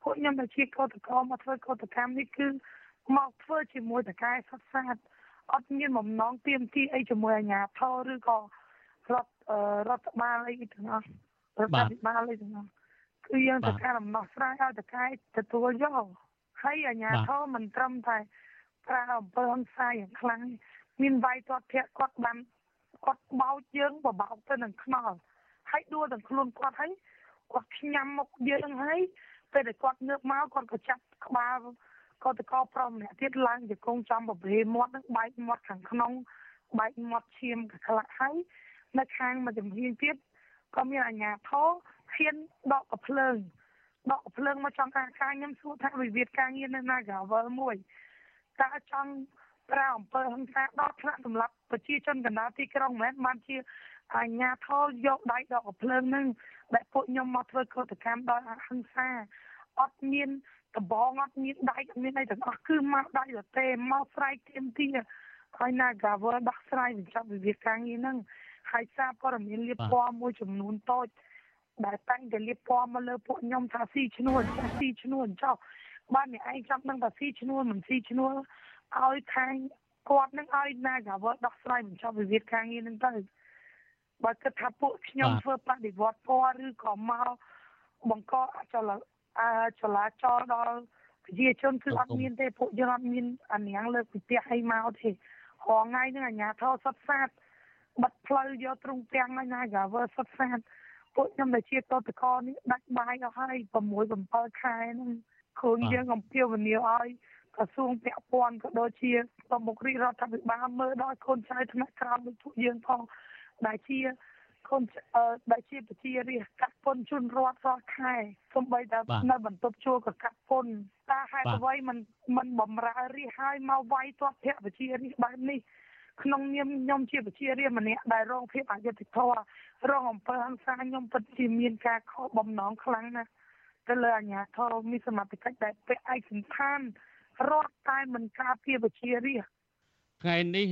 ពួកខ្ញុំដែលជាកោតក្រមកធ្វើកោតកម្មនេះគឺមកធ្វើជាមួយតកែសុតសាតអត់មានបំណងទៀមទីអីជាមួយអាញាធរឬក៏រដ្ឋរដ្ឋបាលអីទាំងអស់រដ្ឋាភិបាលអីទាំងអស់គឺយើងត្រូវការដំណោះស្រាយឲ្យតកែទទួលយកហើយអាញាធរមិនត្រឹមតែប្រើអំពើហិង្សាយ៉ាងខ្លាំងមានវាយទាត់ធាក់គាត់បានគាត់បោចយើងបបោកទៅនឹងខ្នល់ ហើយដួលទាំងខ្លួនគាត់ហើយគាត់ញ៉ាំមុខយើងហើយពេលដែលគាត់ងើបមកគាត់ក៏ចាប់ក្បាលគាត់ទៅកប្រមម្នាក់ទៀតឡើងជង្គង់ចំបបេមាត់នឹងបែកមាត់ខាងក្នុងបែកមាត់ឈាមក្លាក់ហើយនៅខាងមួយចំហៀងទៀតក៏មានអាញាធរហ៊ានដកកភ្លើងដកកភ្លើងមកចង់ការការខ្ញុំសួរថាវិវាទការងារនៅ Nagavel មួយតើចង់ប្រើអំពើហិង្សាដល់ថ្នាក់សម្រាប់ប្រជាជនកណ្ដាលទីក្រុងមិនមែនបានជា អាញាធរយកដៃដកកភ្លើងនឹងដែលពួកខ្ញុំមកធ្វើកតកម្មដោយអហិង្សាអត់មានដបងអត់មានដៃអត់មានអីទាំងអស់គឺមកដៃទៅទេមកស្រែកទាមទារហើយ Nagavel ដោះស្រាយបញ្ចប់វិវាទការងារហ្នឹងហើយសារព័ត៌មានលៀបពណ៌មួយចំនួនតូចដែលតែងតែលៀបពណ៌មកលើពួកខ្ញុំថាស៊ីឈ្នួលចាស់ស៊ីឈ្នួលចុះបានអ្នកឯងចាំដឹងថាស៊ីឈ្នួលមិនស៊ីឈ្នួលឲ្យខាងគាត់នឹងឲ្យ Nagavel ដោះស្រាយបញ្ចប់វិវាទការងារហ្នឹងទៅ បើគិតថាពួកខ្ញុំធ្វើបដិវត្តពណ៌ឬក៏មកបង្កអចលចលាចលដល់ប្រជាជនគឺអត់មានទេពួកយើងអត់មានអានាងលើកពីផ្ទះឲ្យមកទេរងថ្ងៃហ្នឹងអាញាធរសុតសាតបិទផ្លូវយកទ្រង់ទាំងហើយណាកាវើសុតសាតពួកខ្ញុំដែលជាតតកនេះដាច់បាយអស់ហើយ6 7ខែហ្នឹងខ្លួនយើងអំពាវនាវឲ្យក្រសួងពាក់ព័ន្ធក៏ដូចជាប្រមុខរាជរដ្ឋាភិបាលមើលដល់កូនចៅថ្នាក់ក្រោមដូចពួកយើងផង ដែលជាកូនដែលជាប្រជារាស្ត្រកាត់ពុនជូនរដ្ឋរាល់ខែសំបីតែនៅបន្ទប់ជួលក៏កាត់ពុនតើហេតុអ្វីមិនមិនបំរើរាស្ត្រឲ្យមកវាយទាត់ភ័ក្រប្រជារាស្ត្របែបនេះក្នុងនាមខ្ញុំជាប្រជារាស្ត្រម្នាក់ដែលរងភាពអយុត្តិធម៌រងអំពើហិង្សាខ្ញុំពិតជាមានការខកបំណងខ្លាំងណាស់ទៅលើអាជ្ញាធរមានសមត្ថកិច្ចដែលពាក់ឯកសណ្ឋានរដ្ឋតែមិនការពារប្រជារាស្ត្រថ្ងៃនេះ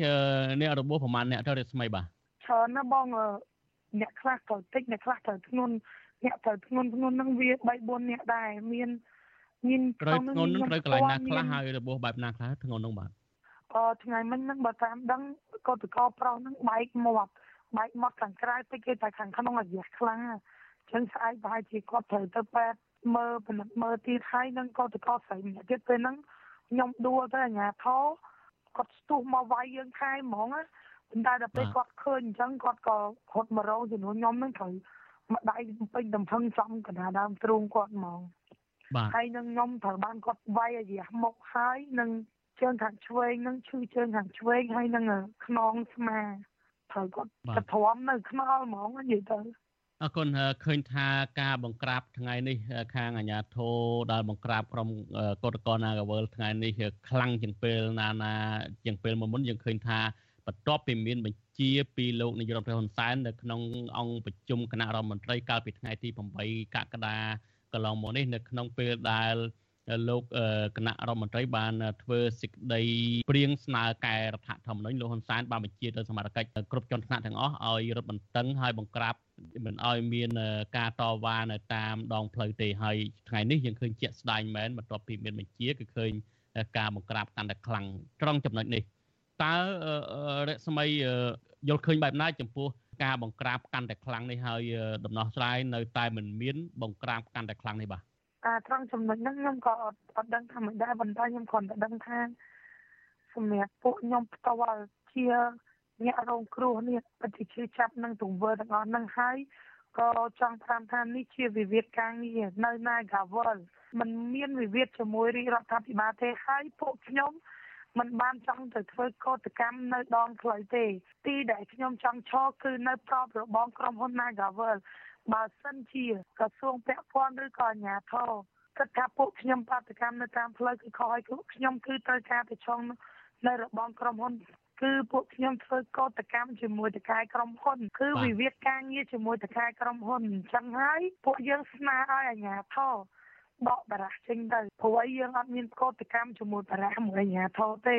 អ្នករបួសប្រហែលអ្នកទៅរស្មីបាទ ច្រើនណាស់បងអ្នកខ្លះត្រូវតិចអ្នកខ្លះត្រូវធ្ងន់អ្នកត្រូវធ្ងន់ធ្ងន់នឹងវា3 4អ្នកដែរមានមានត្រូវធ្ងន់នឹងត្រូវកន្លែងណាខ្លះហើយរបួសបែបណាខ្លះធ្ងន់នឹងបាទអឺថ្ងៃមិញហ្នឹងបើតាមដឹងកតកប្រុសហ្នឹងបែកមាត់បែកមាត់ខាងក្រៅតិចគេតែខាងក្នុងអាយុខ្លាំងអញ្ចឹងស្អែកប្រហែលជាគាត់ត្រូវទៅពេទ្យមើលពិនិត្យមើលទៀតហើយនឹងកតកស្រីម្នាក់ទៀតពេលហ្នឹងខ្ញុំដួលទៅអាញាធរគាត់ស្ទុះមកវាយយើងខែហ្មងណា ប៉ុន្តែដល់ពេលគាត់ឃើញអញ្ចឹងគាត់ក៏ហត់មករងចំនួនខ្ញុំហ្នឹងត្រូវមកដៃពេញតំផឹងចំកណ្ដាលដើមទ្រូងគាត់ហ្មងបាទហើយនឹងខ្ញុំត្រូវបានគាត់វាយឲ្យរះមុខហើយនឹងជើងខាងឆ្វេងនឹងឈឺជើងខាងឆ្វេងហើយនឹងខ្នងស្មាត្រូវគាត់កទ្រាំនៅខ្នល់ហ្មងនិយាយទៅអរគុណឃើញថាការបង្ក្រាបថ្ងៃនេះខាងអាជ្ញាធរដែលបង្ក្រាបក្រុមកតកនាកវលថ្ងៃនេះខ្លាំងជាងពេលណាណាជាងពេលមុនមុនយើងឃើញថា បន្ទាប់ពីមានបញ្ជាពីលោកនាយករដ្ឋមន្ត្រីហ៊ុនសែននៅក្នុងអង្គប្រជុំគណៈរដ្ឋមន្ត្រីកាលពីថ្ងៃទី8កក្កដាកន្លងមកនេះនៅក្នុងពេលដែលលោកគណៈរដ្ឋមន្ត្រីបានធ្វើសេចក្តីព្រៀងស្នើកែរដ្ឋធម្មនុញ្ញលោកហ៊ុនសែនបានបញ្ជាទៅសមាជិកគ្រប់ជាន់ថ្នាក់ទាំងអស់ឲ្យរឹតបន្តឹងឲ្យបង្ក្រាបមិនឲ្យមានការតវ៉ានៅតាមដងផ្លូវទេហើយថ្ងៃនេះយើងឃើញជាក់ស្ដែងមែនបន្ទាប់ពីមានបញ្ជាគឺឃើញការបង្ក្រាបកាន់តែខ្លាំងត្រង់ចំណុចនេះ តើរស្មីយល់ឃើញបែបណាចំពោះការបង្ក្រាបកាន់តែខ្លាំងនេះហើយដំណោះស្រាយនៅតែមិនមានបង្ក្រាបកាន់តែខ្លាំងនេះបាទអាត្រង់ចំណុចហ្នឹងខ្ញុំក៏អត់ដឹងថាមិនដែរប៉ុន្តែខ្ញុំគ្រាន់តែដឹងថាសម្រាប់ពួកខ្ញុំផ្ទាល់ជាអ្នករងគ្រោះនេះពិតជាជឿចាប់នឹងទង្វើទាំងអស់ហ្នឹងហើយក៏ចង់តាមថានេះជាវិវាទការងារនៅ Nagawal มันមានវិវាទជាមួយរាជរដ្ឋាភិបាលទេហើយពួកខ្ញុំ มันបានចង់ទៅធ្វើកោតកម្មនៅដងផ្លូវទេ ទីដែលខ្ញុំចង់ឈរគឺនៅប្របរបងក្រុមហ៊ុន Nagawal បើសិនជាក្រសួងពាក់ព័ន្ធឬក៏អាជ្ញាធរគិតថាពួកខ្ញុំបាតកម្មនៅតាមផ្លូវគឺខុសហើយពួកខ្ញុំគឺត្រូវការទៅឆងនៅរបងក្រុមហ៊ុនគឺពួកខ្ញុំធ្វើកោតកម្មជាមួយតកែក្រុមហ៊ុនគឺវិវាទការងារជាមួយតកែក្រុមហ៊ុនអញ្ចឹងហើយពួកយើងស្នើឲ្យអាជ្ញាធរ ដកបារះចេញទៅព្រោះអីយើងអត់មានកោតកម្មជាមួយបារះមួយអាជ្ញាធរទេ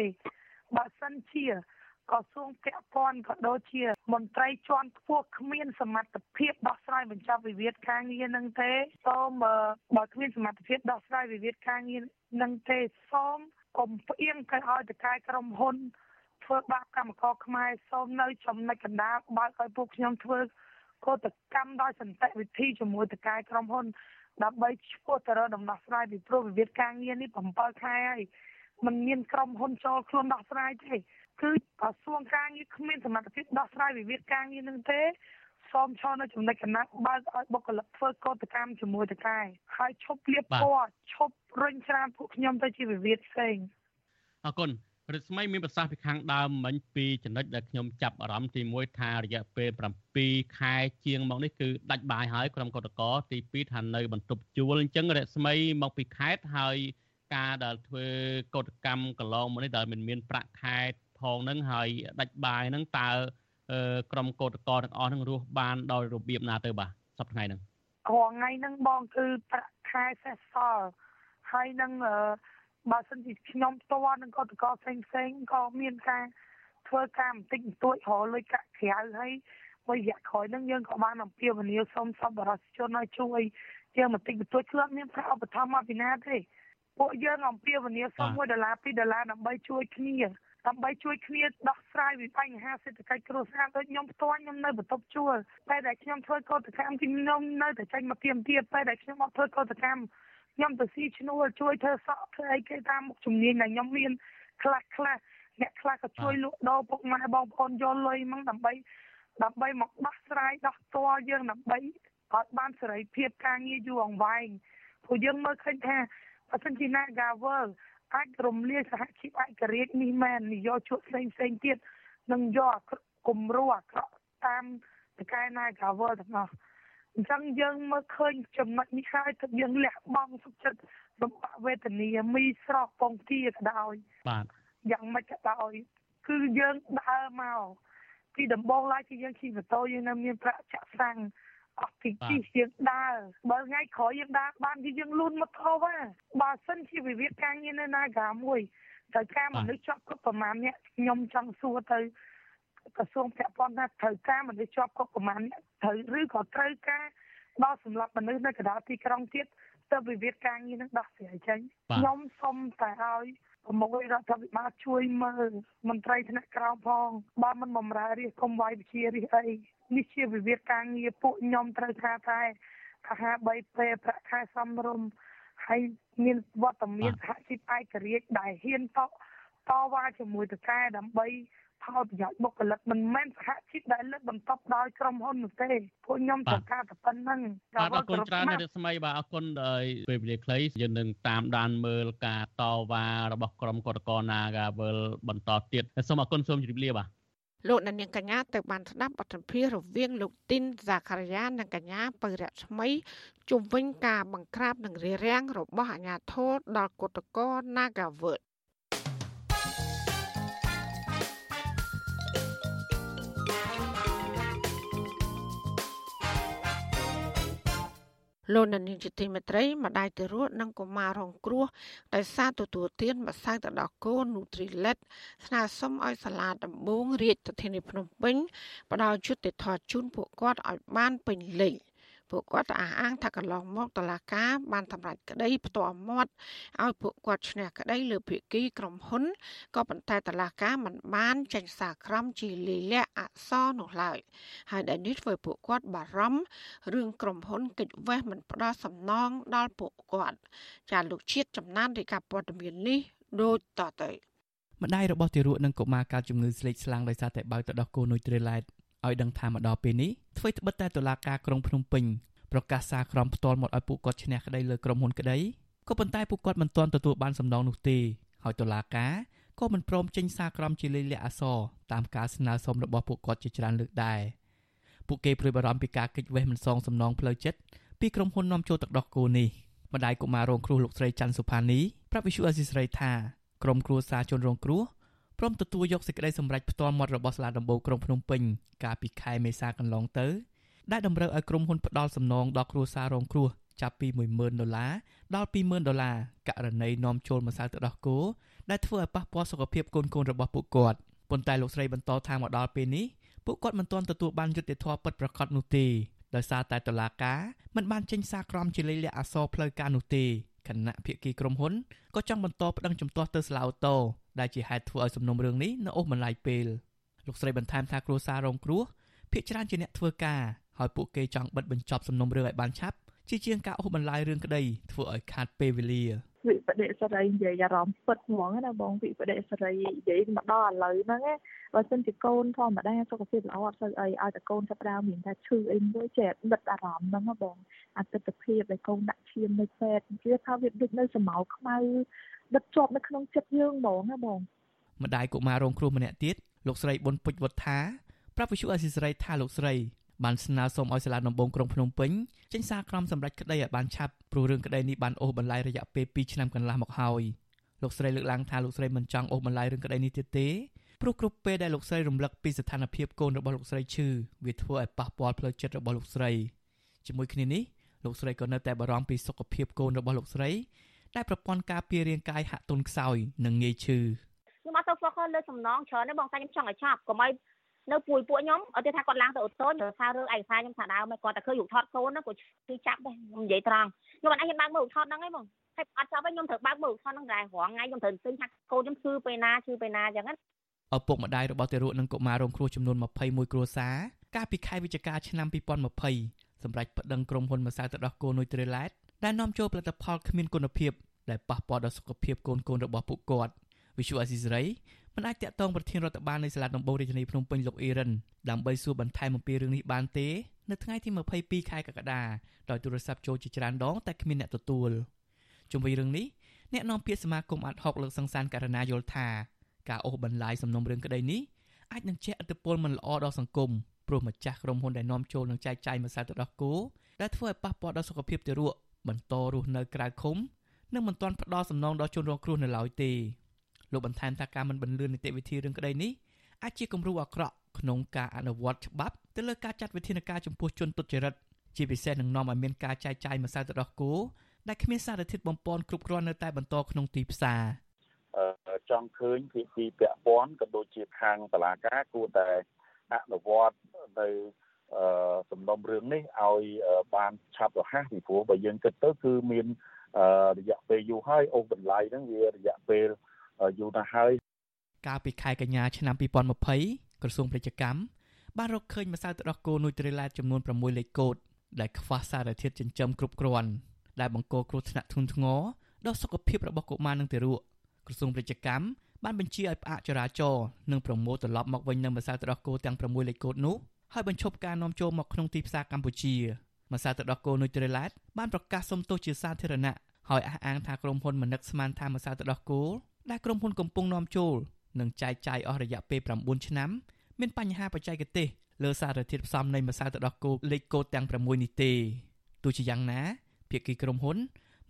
បើសិនជាក្រសួងពាក់ព័ន្ធក៏ដូចជា មន្ត្រីជាន់ខ្ពស់គ្មានសមត្ថភាពដោះស្រាយបញ្ចប់វិវាទការងារនឹងទេសូមបើគ្មានសមត្ថភាពដោះស្រាយវិវាទការងារនឹងទេសូមកុំផ្អៀងទៅឲ្យតកែក្រុមហ៊ុនធ្វើបាបកម្មករខ្មែរសូមនៅចំណុចកណ្ដាលបើកឲ្យពួកខ្ញុំធ្វើកោតកម្មដោយសន្តិវិធីជាមួយតកែក្រុមហ៊ុន ដើម្បីឈ្មោះទៅរកដំណោះស្រាយពីព្រោះវិវាទការងារនេះ7ខែហើយมันមានក្រុមហ៊ុនចូលខ្លួនដោះស្រាយទេគឺក្រសួងការងារគ្មានសមត្ថភាពដោះស្រាយវិវាទការងារនឹងទេសូមឈរនៅចំណុចកណ្ដាលបើកឲ្យបុគ្គលិកធ្វើកោតកម្មជាមួយតកែហើយឈប់លៀបពណ៌ឈប់រុញច្រានពួកខ្ញុំទៅជាវិវាទផ្សេងអរគុណ រិស្មីមានប្រសាសន៍ពីខាងដើមមិញពីចំណុចដែលខ្ញុំចាប់អារម្មណ៍ទី1ថារយៈពេល7ខែជាងមកនេះគឺដាច់បាយហើយក្រុមកតកទី2ថានៅបន្ទប់ជួលអញ្ចឹងរិស្មីមកពីខេត្តហើយការដែលធ្វើកតកម្មកន្លងមកនេះដែលមិនមានប្រាក់ខែផងហ្នឹងហើយដាច់បាយហ្នឹងតើក្រុមកតកទាំងអស់ហ្នឹងរស់បានដោយរបៀបណាទៅបាទសប្តាហ៍ថ្ងៃហ្នឹងរាល់ថ្ងៃហ្នឹងបងគឺប្រាក់ខែសេសសល់ហើយនឹងអឺ បើសិនជាខ្ញុំផ្ទាល់នឹងកតកផ្សេងផ្សេងក៏មានការធ្វើការបន្តិចបន្តួចរលុយកាក់ក្រៅហើយមួយរយៈក្រោយហ្នឹងយើងក៏បានអំពាវនាវសូមសប្បុរសជនឲ្យជួយយើងបន្តិចបន្តួចខ្លួនមានប្រាក់ឧបត្ថម្ភមកពីណាទេពួកយើងអំពាវនាវសុំ1ដុល្លារ2ដុល្លារដើម្បីជួយគ្នាដើម្បីជួយគ្នាដោះស្រាយវិបញ្ហាសេដ្ឋកិច្ចគ្រួសារដូចខ្ញុំផ្ទាល់ខ្ញុំនៅបន្ទប់ជួលពេលដែលខ្ញុំធ្វើកោតកម្មខ្ញុំនៅតែចេញមកទៀមទាពេលដែលខ្ញុំអត់ធ្វើកោតកម្ម ខ្ញុំទៅស៊ីឈ្នួលជួយធ្វើសក់ធ្វើអីគេតាមមុខជំនាញដែលខ្ញុំមានខ្លះខ្លះអ្នកខ្លះក៏ជួយលក់ដូរពុកម៉ែបងប្អូនយកលុយមកដើម្បីដើម្បីមកដោះស្រាយដោះតល់យើងដើម្បីឲ្យបានសេរីភាពការងារយូរអង្វែងព្រោះយើងមើលឃើញថាបើសិនជា Nagawal អាចរំលាយសហជីពឯករាជ្យនេះមែននិយោជកផ្សេងផ្សេងទៀតនឹងយកគំរូអាក្រក់តាមតកែ Nagawal ទាំងអស់ អញ្ចឹងយើងមើលឃើញចំណុចនេះហើយទើបយើងលះបង់សុខចិត្តលំបាកវេទនាមីស្រស់ពងទាក៏ដោយបាទយ៉ាងម៉េចក៏ដោយគឺយើងដើរមកពីដំបូងឡើយគឺយើងជិះម៉ូតូយើងនៅមានប្រាក់ចាក់សាំងអស់ពីជិះយើងដើរបើថ្ងៃក្រោយយើងដើរបានគឺយើងលូនម៉ូតូហ่าបើសិនជាវិវាទការងារនៅណាកាមួយត្រូវការមនុស្សជាប់គ្រប់ប្រមាណអ្នកខ្ញុំចង់សួរទៅ ក្រសួងពាក់ព័ន្ធថាត្រូវការមនុស្សជាប់គ្រប់ប្រមាណអ្នកត្រូវឬក៏ត្រូវការដល់សម្រាប់មនុស្សនៅកណ្ដាលទីក្រុងទៀតទៅវិវាទការងារនឹងដោះស្រាយចេញខ្ញុំសុំតែឲ្យប្រមុខរដ្ឋាភិបាលជួយមើលមន្ត្រីថ្នាក់ក្រោមផងបើមិនបំរើរាជកុំវាយវិជារាជអីនេះជាវិវាទការងារពួកខ្ញុំត្រូវការតែអាហារ3ពេលប្រាក់ខែសមរម្យហើយមានវត្តមានសហជីពឯករាជ្យដែលហ៊ានតតវ៉ាជាមួយតកែដើម្បី ផលប្រយោជន៍បុគ្គលិកមិនមែនសហជីពដែលលើកបន្ទប់ដោយក្រុមហ៊ុននោះទេពួកខ្ញុំត្រូវការតែប៉ុណ្្នឹងបាទអរគុណច្រើនអ្នកស្មីបាទអរគុណដោយពេលវេលាខ្លីយើងនឹងតាមដានមើលការតវ៉ារបស់ក្រុមកតកណា Gavel បន្តទៀតសូមអរគុណសូមជម្រាបលាបាទលោកនាងកញ្ញាទៅបានស្ដាប់បទសម្ភាសន៍រវាងលោកទីនសាខារីយ៉ានិងកញ្ញាបរិរស្មីជុំវិញការបង្ក្រាបនិងរារាំងរបស់អាជ្ញាធរដល់គតកោ Nagavert លោកនានីជាទីមេត្រីម្ដាយទៅរស់និងកុមាររងគ្រោះដោយសារទទួលទានម្សៅទៅដល់កូន Nutrilett ស្នើសុំឲ្យសាលាដំបងរាជធានីភ្នំពេញផ្ដល់យុត្តិធម៌ជូនពួកគាត់ឲ្យបានពេញលេញ ពួកគាត់អះអាងថាកន្លងមកតឡាកាបានសម្រេចក្តីផ្ទាល់មាត់ឲ្យពួកគាត់ឈ្នះក្តីលើភាគីក្រុមហ៊ុនក៏ប៉ុន្តែតឡាកាមិនបានចេញសារក្រមជាលិលាក់អក្សរនោះឡើយហើយដែលនេះធ្វើពួកគាត់បារម្ភរឿងក្រុមហ៊ុនកិច្ចវេះមិនផ្ដល់សំណងដល់ពួកគាត់ចាលោកជាតិចំណានរាជការព័ត៌មាននេះដូចតទៅម្ដាយរបស់ទារកនិងកុមារកើតជំងឺស្លេកស្លាំងដោយសារតែបើកទៅដោះគោនុយត្រីឡែត ឲ្យដឹងថាមកដល់ពេលនេះអ្វីត្បិតតែតុលាការក្រុងភ្នំពេញប្រកាសសារក្រមផ្ទាល់មកឲ្យពួកគាត់ឈ្នះក្តីលើក្រុមហ៊ុនក្តីក៏ប៉ុន្តែពួកគាត់មិនទាន់ទទួលបានសំណងនោះទេហើយតុលាការក៏មិនព្រមចេញសារក្រមជាលេខលក្ខអក្សរតាមការស្នើសុំរបស់ពួកគាត់ជាច្រើនលើកដែរពួកគេព្រួយបារម្ភពីការគេចវេះមិនសងសំណងផ្លូវចិត្តពីក្រុមហ៊ុននាំចូលទឹកដោះគោនេះម្ដាយកុមាររងគ្រោះលោកស្រីច័ន្ទសុផានីប្រាប់វិសុអេស៊ីស្រីថាក្រុមគ្រួសារជនរងគ្រោះ ព្រមទទួលយកសេចក្តីសម្រេចផ្ទាល់មាត់របស់សាលាដំបូងក្រុងភ្នំពេញកាលពីខែមេសាកន្លងទៅដែលតម្រូវឲ្យក្រុមហ៊ុនផ្ដល់សំណងដល់គ្រួសាររងគ្រោះចាប់ពី10000ដុល្លារដល់20000ដុល្លារករណីនាំចូលម្សៅទឹកដោះគោដែលធ្វើឲ្យប៉ះពាល់សុខភាពកូនកូនរបស់ពួកគាត់ប៉ុន្តែលោកស្រីបន្តថាមកដល់ពេលនេះពួកគាត់មិនទាន់ទទួលបានយុត្តិធម៌ពិតប្រាកដនោះទេដោយសារតែតុលាការមិនបានចេញសារក្រមជាលេខលក្ខអក្សរផ្លូវការនោះទេគណៈភាគីក្រុមហ៊ុនក៏ចង់បន្តប្តឹងជំទាស់ទៅសាលាអូតូ ដែលជាហេតុធ្វើឲ្យសំណុំរឿងនេះនៅអូសបន្លាយពេលលោកស្រីបន្ថែមថាគ្រួសាររងគ្រោះភាគច្រើនជាអ្នកធ្វើការហើយពួកគេចង់បិទបញ្ចប់សំណុំរឿងឲ្យបានឆាប់ជាជាងការអូសបន្លាយរឿងក្តីធ្វើឲ្យខាតពេលវេលាវិបដិសេរីនិយាយអារម្មណ៍ពិតហ្មងណាបងវិបដិសេរីនិយាយមកដល់ឥឡូវហ្នឹងបើសិនជាកូនធម្មតាសុខភាពល្អអត់សូវអីឲ្យតែកូនចាប់ដើមមានតែឈឺអីមួយចេះដិតអារម្មណ៍ហ្នឹងបងអតិថិភាពដែលកូនដាក់ឈាមនៅពេទ្យវាថាវាដូចនៅសម្ោខ្មៅ ដិតជាប់នៅក្នុងចិត្តយើងហ្មងណាបងម្ដាយកុមាររងគ្រោះម្នាក់ទៀតលោកស្រីប៊ុនពុជវុទ្ធាប្រាប់វិសុអេស៊ីស្រីថាលោកស្រីបានស្នើសុំឲ្យសាលាដំបងក្រុងភ្នំពេញចេញសារក្រមសម្រាប់ក្តីឲ្យបានឆាប់ព្រោះរឿងក្តីនេះបានអូសបន្លាយរយៈពេល2ឆ្នាំកន្លះមកហើយលោកស្រីលើកឡើងថាលោកស្រីមិនចង់អូសបន្លាយរឿងក្តីនេះទៀតទេព្រោះគ្រប់ពេលដែលលោកស្រីរំលឹកពីស្ថានភាពកូនរបស់លោកស្រីឈឺវាធ្វើឲ្យប៉ះពាល់ផ្លូវចិត្តរបស់លោកស្រីជាមួយគ្នានេះលោកស្រីក៏នៅតែបារម្ភពីសុខភាពកូនរបស់លោកស្រី ដែលប្រព័ន្ធការពាររាងកាយហាក់ទន់ខ្សោយនិងងាយឈឺខ្ញុំអត់ទៅ focus លើសំណងច្រើនទេបងតែខ្ញុំចង់ឲ្យឆាប់កុំឲ្យនៅពួយពួកខ្ញុំអត់ទេថាគាត់ឡើងទៅអូតូទៅថារឿងឯកសារខ្ញុំថាដើមគាត់តែឃើញរូបថតកូនហ្នឹងគាត់គឺចាប់ដែរខ្ញុំនិយាយត្រង់ខ្ញុំអត់អាចហ៊ានបើកមើលរូបថតហ្នឹងឯងបងហើយអត់ចាប់ឯងខ្ញុំត្រូវបើកមើលរូបថតហ្នឹងដែររងថ្ងៃខ្ញុំត្រូវឃើញថាកូនខ្ញុំឈឺពេលណាឈឺពេលណាអញ្ចឹងណាឪពុកម្ដាយរបស់ទារកនិងកុមាររងគ្រោះចំនួន21គ្រួសារកាលពីខែវិច្ឆិកាឆ្នាំ2020សម្រាប់ប្តឹងក្រុមហ៊ុនម្សៅទឹកដោះគោនុយត្រេឡែត ដែលនាំចូលផលិតផលគ្មានគុណភាពដែលប៉ះពាល់ដល់សុខភាពកូនកូនរបស់ពួកគាត់វិសុអាស៊ីសេរីមិនអាចតាក់ទងប្រធានរដ្ឋបាលនៃសាលាដំបងរាជធានីភ្នំពេញលោកអ៊ីរ៉ានដើម្បីសួរបន្ថែមអំពីរឿងនេះបានទេនៅថ្ងៃទី22ខែកក្កដាដោយទូរស័ព្ទចូលជាច្រើនដងតែគ្មានអ្នកទទួលជុំវិញរឿងនេះអ្នកនាំពាក្យសមាគមអាត់ហុកលើកសង្សានករណីយល់ថាការអូសបន្លាយសំណុំរឿងក្តីនេះអាចនឹងជះឥទ្ធិពលមិនល្អដល់សង្គមព្រោះម្ចាស់ក្រុមហ៊ុនដែលនាំចូលនិងចែកចាយម្សៅទឹកដោះគោដែលធ្វើឲ្យប៉ះពាល់ដល់សុខភាពទារក បន្តរស់នៅក្រៅឃុំនិងមិនទាន់ផ្ដល់សំណងដល់ជនរងគ្រោះនៅឡើយទេលោកបន្ថែមថាការមិនបន្លឿននីតិវិធីរឿងក្តីនេះអាចជាគំរូអាក្រក់ក្នុងការអនុវត្តច្បាប់ទៅលើការចាត់វិធានការចំពោះជនទុច្ចរិតជាពិសេសនឹងនាំឲ្យមានការចែកចាយម្សៅទឹកដោះគោដែលគ្មានសារធាតុបំពន់គ្រប់គ្រាន់នៅតែបន្តក្នុងទីផ្សារចង់ឃើញពីពីពាក់ព័ន្ធក៏ដូចជាខាងតឡាការគួរតែអនុវត្តនៅ សំណុំរឿងនេះឲ្យបានឆាប់រហ័សពីព្រោះបើយើងគិតទៅគឺមានរយៈពេលយូរហើយអូសបន្លាយហ្នឹងវារយៈពេលយូរណាស់ហើយកាលពីខែកញ្ញាឆ្នាំ2020ក្រសួងពាណិជ្ជកម្មបានរកឃើញម្សៅទឹកដោះគោនុយត្រីឡែតចំនួន6លេខកូដដែលខ្វះសារធាតុចិញ្ចឹមគ្រប់គ្រាន់ដែលបង្កគ្រោះថ្នាក់ធ្ងន់ធ្ងរដល់សុខភាពរបស់កុមារនិងទារកក្រសួងពាណិជ្ជកម្មបានបញ្ជាឲ្យផ្អាកចរាចរណ៍និងប្រមូលត្រឡប់មកវិញនៅម្សៅទឹកដោះគោទាំង6លេខកូដនោះ ហើយបញ្ឈប់ការនាំចូលមកក្នុងទីផ្សារកម្ពុជាម្សៅទឹកដោះគោនុយត្រីឡែតបានប្រកាសសុំទោសជាសាធារណៈហើយអះអាងថាក្រុមហ៊ុនមនឹកស្មានថាម្សៅទឹកដោះគោដែលក្រុមហ៊ុនកំពុងនាំចូលនិងចែកចាយអស់រយៈពេល9ឆ្នាំមានបញ្ហាបច្ចេកទេសលើសារធាតុផ្សំនៃម្សៅទឹកដោះគោលេខកូដទាំង6នេះទេទោះជាយ៉ាងណាភាគីក្រុមហ៊ុន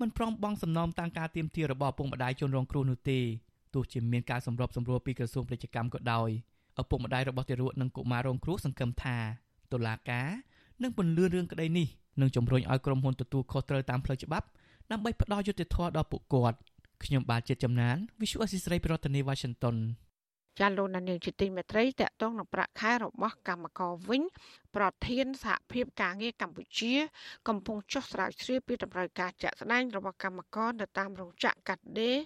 មិនព្រមបង់សំណងតាមការទៀមទារបស់ឪពុកម្ដាយជនរងគ្រោះនោះទេទោះជាមានការសម្របសម្រួលពីក្រសួងពាណិជ្ជកម្មក៏ដោយ ឪពុកម្ដាយរបស់ទារកនិងកុមាររងគ្រោះសង្ឃឹមថាតុលាការនឹងពន្លឿនរឿងក្តីនេះនិងជំរុញឲ្យក្រុមហ៊ុនទទួលខុសត្រូវតាមផ្លូវច្បាប់ដើម្បីផ្ដល់យុត្តិធម៌ដល់ពួកគាត់ខ្ញុំបាទជាតិចំណាន Visual Assisray ប្រធានាទី Washington ចាលោកនាងជាទីមេត្រីតកតងនឹងប្រាក់ខែរបស់កម្មករវិញ ប្រធានសហភាពការងារកម្ពុជា កំពុងចុះស្រាវជ្រាវពីតម្រូវការជាក់ស្ដែងរបស់កម្មករនៅតាមរោងចក្រកាត់ដេរ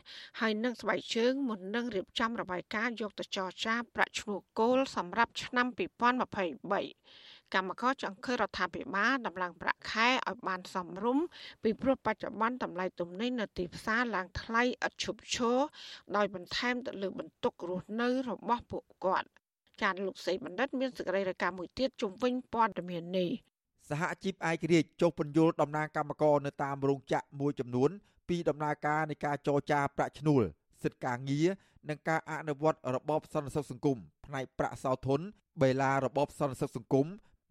ហើយនឹងស្បែកជើងមុននឹងរៀបចំរបាយការណ៍យកទៅចរចាប្រាក់ឈ្នួលគោលសម្រាប់ឆ្នាំ2023 កម្មករចង់ឃើញរដ្ឋាភិបាលដំឡើងប្រាក់ខែឲ្យបានសមរម្យពីព្រោះបច្ចុប្បន្នតម្លៃទំនិញនៅទីផ្សារឡើងថ្លៃឥតឈប់ឈរដោយបន្ថែមទៅលើបន្ទុករស់នៅរបស់ពួកគាត់ចានលោកសេបណ្ឌិតមានសេចក្តីរាយការណ៍មួយទៀតជុំវិញព័ត៌មាននេះសហជីពឯករាជ្យចុះពន្យល់តំណាងកម្មករនៅតាមរោងចក្រមួយចំនួន ពីដំណើរការនៃការចរចាប្រាក់ឈ្នួលសិទ្ធិការងារនិងការអនុវត្តរបបសន្តិសុខសង្គមផ្នែកប្រាក់សោធនបេឡារបបសន្តិសុខសង្គម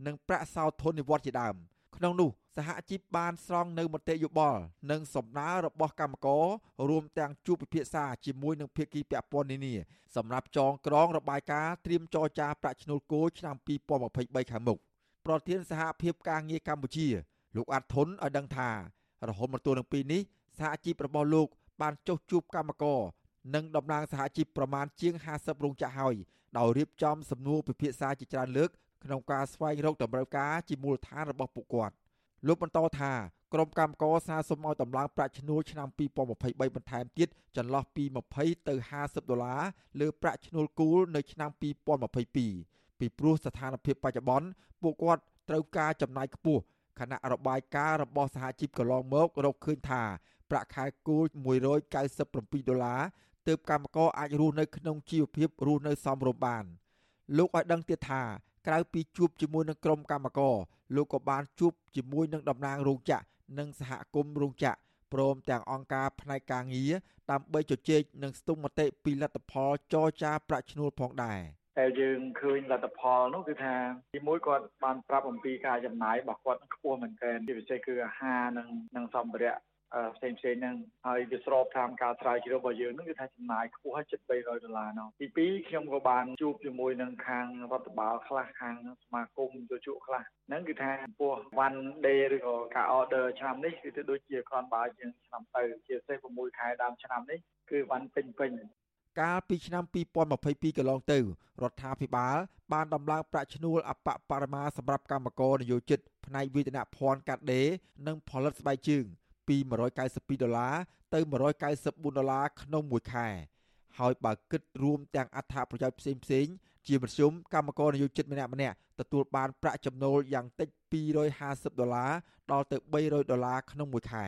និងប្រាក់សោធននិវត្តជាដើមក្នុងនោះសហជីពបានស្រង់នៅមតិយោបល់និងសំណើរបស់កម្មកររួមទាំងជួបពិភាក្សាជាមួយនឹងភាគីពាក់ព័ន្ធនានាសម្រាប់ចងក្រងរបាយការណ៍ត្រៀមចរចាប្រាក់ឈ្នួលគោឆ្នាំ2023ខាងមុខប្រធានសហភាពការងារកម្ពុជា លោកអាត់ធុនឲ្យដឹងថារហូតមកទល់នឹងពេលនេះសហជីពរបស់លោក បានចុះជួបកម្មករនិងតំណាងសហជីពប្រមាណជាង50រោងចក្រហើយដោយរៀបចំសំណួរពិភាក្សាជាច្រើនលើក ក្នុងការស្វែងរកតម្រូវការជាមូលដ្ឋានរបស់ពួកគាត់លោកបន្តថាក្រុមកម្មការសារសុំឲ្យតម្លើងប្រាក់ឈ្នួលឆ្នាំ2023បន្ថែមទៀតចន្លោះពី20ទៅ50ដុល្លារលើប្រាក់ឈ្នួលគូលនៅឆ្នាំ2022ពីព្រោះស្ថានភាពបច្ចុប្បន្នពួកគាត់ត្រូវការចំណាយខ្ពស់ខណៈរបាយការណ៍របស់សហជីពកន្លងមករកឃើញថាប្រាក់ខែគោល197ដុល្លារទើបកម្មករអាចរស់នៅក្នុងជីវភាពរស់នៅសមរម្យបានលោកឲ្យដឹងទៀតថា ក្រៅពីជួបជាមួយនឹងក្រុមកម្មករលោកក៏បានជួបជាមួយនឹងតំណាងរោងចក្រនិងសហគមន៍រោងចក្រព្រមទាំងអង្គការផ្នែកការងារដើម្បីជជែកនិងស្ទង់មតិពីលទ្ធផលចរចាប្រាក់ឈ្នួលផងដែរតែយើងឃើញលទ្ធផលនោះគឺថាទីមួយគាត់បានប្រាប់អំពីការចំណាយរបស់គាត់ខ្ពស់មែនទែនជាពិសេសគឺអាហារនិងនិងសម្ភារៈ ផ្សេងផ្សេងហ្នឹងហើយវាស្របតាមការស្រាវជ្រាវរបស់យើងហ្នឹងគឺថាចំណាយខ្ពស់ជិត300ដុល្លារនោះទី2ខ្ញុំក៏បានជួបជាមួយនឹងខាងរដ្ឋបាលខ្លះខាងសមាគមជជក់ខ្លះហ្នឹងគឺថាពោះ one day ឬក៏ការ order ឆ្នាំនេះគឺទៅដូចជាគ្រាន់បើជាងឆ្នាំទៅជាពិសេស6ខែដើមឆ្នាំនេះគឺបានពេញពេញកាលពីឆ្នាំ2022កន្លងទៅរដ្ឋាភិបាលបានដំឡើងប្រាក់ឈ្នួលអបបរមាសម្រាប់កម្មករនិយោជិតផ្នែកវិទ្យាភ័ណ្ឌកាត់ដេរនិងផលិតស្បែកជើង ពី192ដុល្លារទៅ194ដុល្លារក្នុងមួយខែហើយបើគិតរួមទាំងអត្ថប្រយោជន៍ផ្សេងផ្សេងជាមធ្យមកម្មករនិយោជិតម្នាក់ម្នាក់ទទួលបានប្រាក់ចំណូលយ៉ាងតិច250ដុល្លារដល់ទៅ300ដុល្លារក្នុងមួយខែ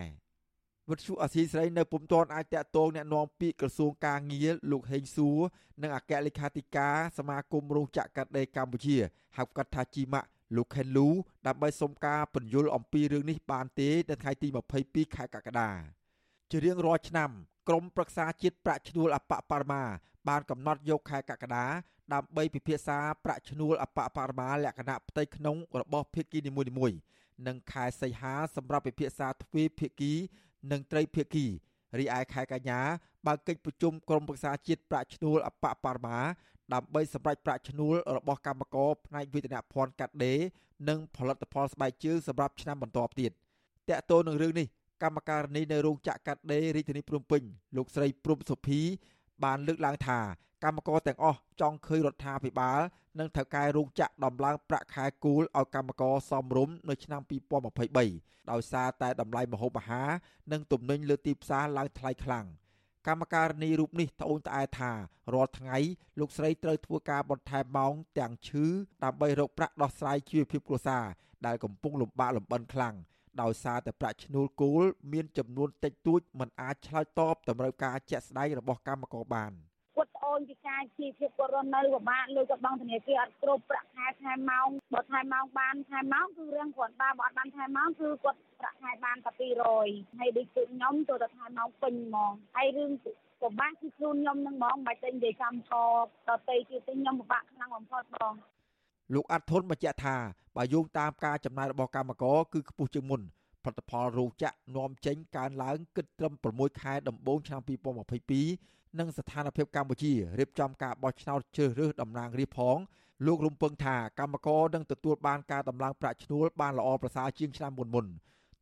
វិទ្យុអាស៊ីសេរីនៅពុំទាន់អាចតាក់ទងแนะនាំពាក្យក្រសួងការងារលោកហេងសួរនិងអគ្គលេខាធិការសមាគមរោងចក្រកាត់ដេរកម្ពុជាហៅកាត់ថាជីម៉ាក់ លោកខេនលូដើម្បីសុំការពន្យល់អំពីរឿងនេះបានទេនៅថ្ងៃទី22ខែកក្កដាជារៀងរាល់ឆ្នាំក្រមប្រឹក្សាជាតិប្រាក់ឈ្នួលអបបរមាបានកំណត់យកខែកក្កដាដើម្បីពិភាក្សាប្រាក់ឈ្នួលអបបរមាលក្ខណៈផ្ទៃក្នុងរបស់ភាគីនីមួយៗនិងខែសីហាសម្រាប់ពិភាក្សាទ្វេភាគី និងត្រីភាគីរីឯខែកញ្ញាបើកិច្ចប្រជុំក្រុមប្រឹក្សាជាតិប្រាក់ឈ្នួលអបបរមា ដើម្បីសម្រេចប្រាក់ឈ្នួលរបស់កម្មករផ្នែកវេទនភ័ណ្ឌកាត់ដេរនិងផលិតផលស្បែកជើងសម្រាប់ឆ្នាំបន្ទាប់ទៀតតកតទៅនឹងរឿងនេះកម្មការនីនៅរោងចក្រកាត់ដេររាជធានីភ្នំពេញលោកស្រីព្រំសុភី បានលើកឡើងថាកម្មករទាំងអស់ចង់ឃើញរដ្ឋាភិបាលនិងថៅកែរោងចក្រដំឡើងប្រាក់ខែគូលឲ្យកម្មករសមរម្យនៅឆ្នាំ2023ដោយសារតែតម្លៃម្ហូបអាហារនិងទំនិញលើទីផ្សារឡើងថ្លៃខ្លាំង។ កម្មការនីរូបនេះត្អូញត្អែថារាល់ថ្ងៃលោកស្រីត្រូវធ្វើការបន្ថែមម៉ោងទាំងឈឺដើម្បីរកប្រាក់ដោះស្រាយជីវភាពគ្រួសារដែលកំពុងលំបាកលំបិនខ្លាំងដោយសារតែប្រាក់ឈ្នួលគោលមានចំនួនតិចតួចមិនអាចឆ្លើយតបតម្រូវការជាក់ស្ដែងរបស់កម្មករបាន។ គាត់អូនពីការជីវភាពគាត់រស់នៅពិបាកលុយគាត់បង់ធនាគារអត់គ្រប់ប្រាក់ខែខែម៉ោងបើខែម៉ោងបានខែម៉ោងគឺរឿងគ្រាន់បើបើអត់បានខែម៉ោងគឺគាត់ប្រាក់ខែបានតែ200ហើយដូចគឺខ្ញុំចូលទៅខែម៉ោងពេញហ្មងហើយរឿងពិបាកគឺខ្លួនខ្ញុំនឹងហ្មងមិនបាច់ទៅនិយាយកម្មករដតេទៀតទេខ្ញុំពិបាកខ្លាំងបំផុតបងលោកអាត់ធុនបញ្ជាក់ថាបើយោងតាមការចំណាយរបស់កម្មករគឺខ្ពស់ជាងមុនផលិតផលរោងចក្រនាំចេញកើនឡើងគិតត្រឹម6ខែដំបូងឆ្នាំ2022 និងស្ថានភាពកម្ពុជារៀបចំការបោះឆ្នោតជ្រើសរើសតំណាងរាស្ត្រផងលោករំពឹងថាកម្មករនឹងទទួលបានការដំឡើងប្រាក់ឈ្នួលបានល្អប្រសើរជាងឆ្នាំមុនមុន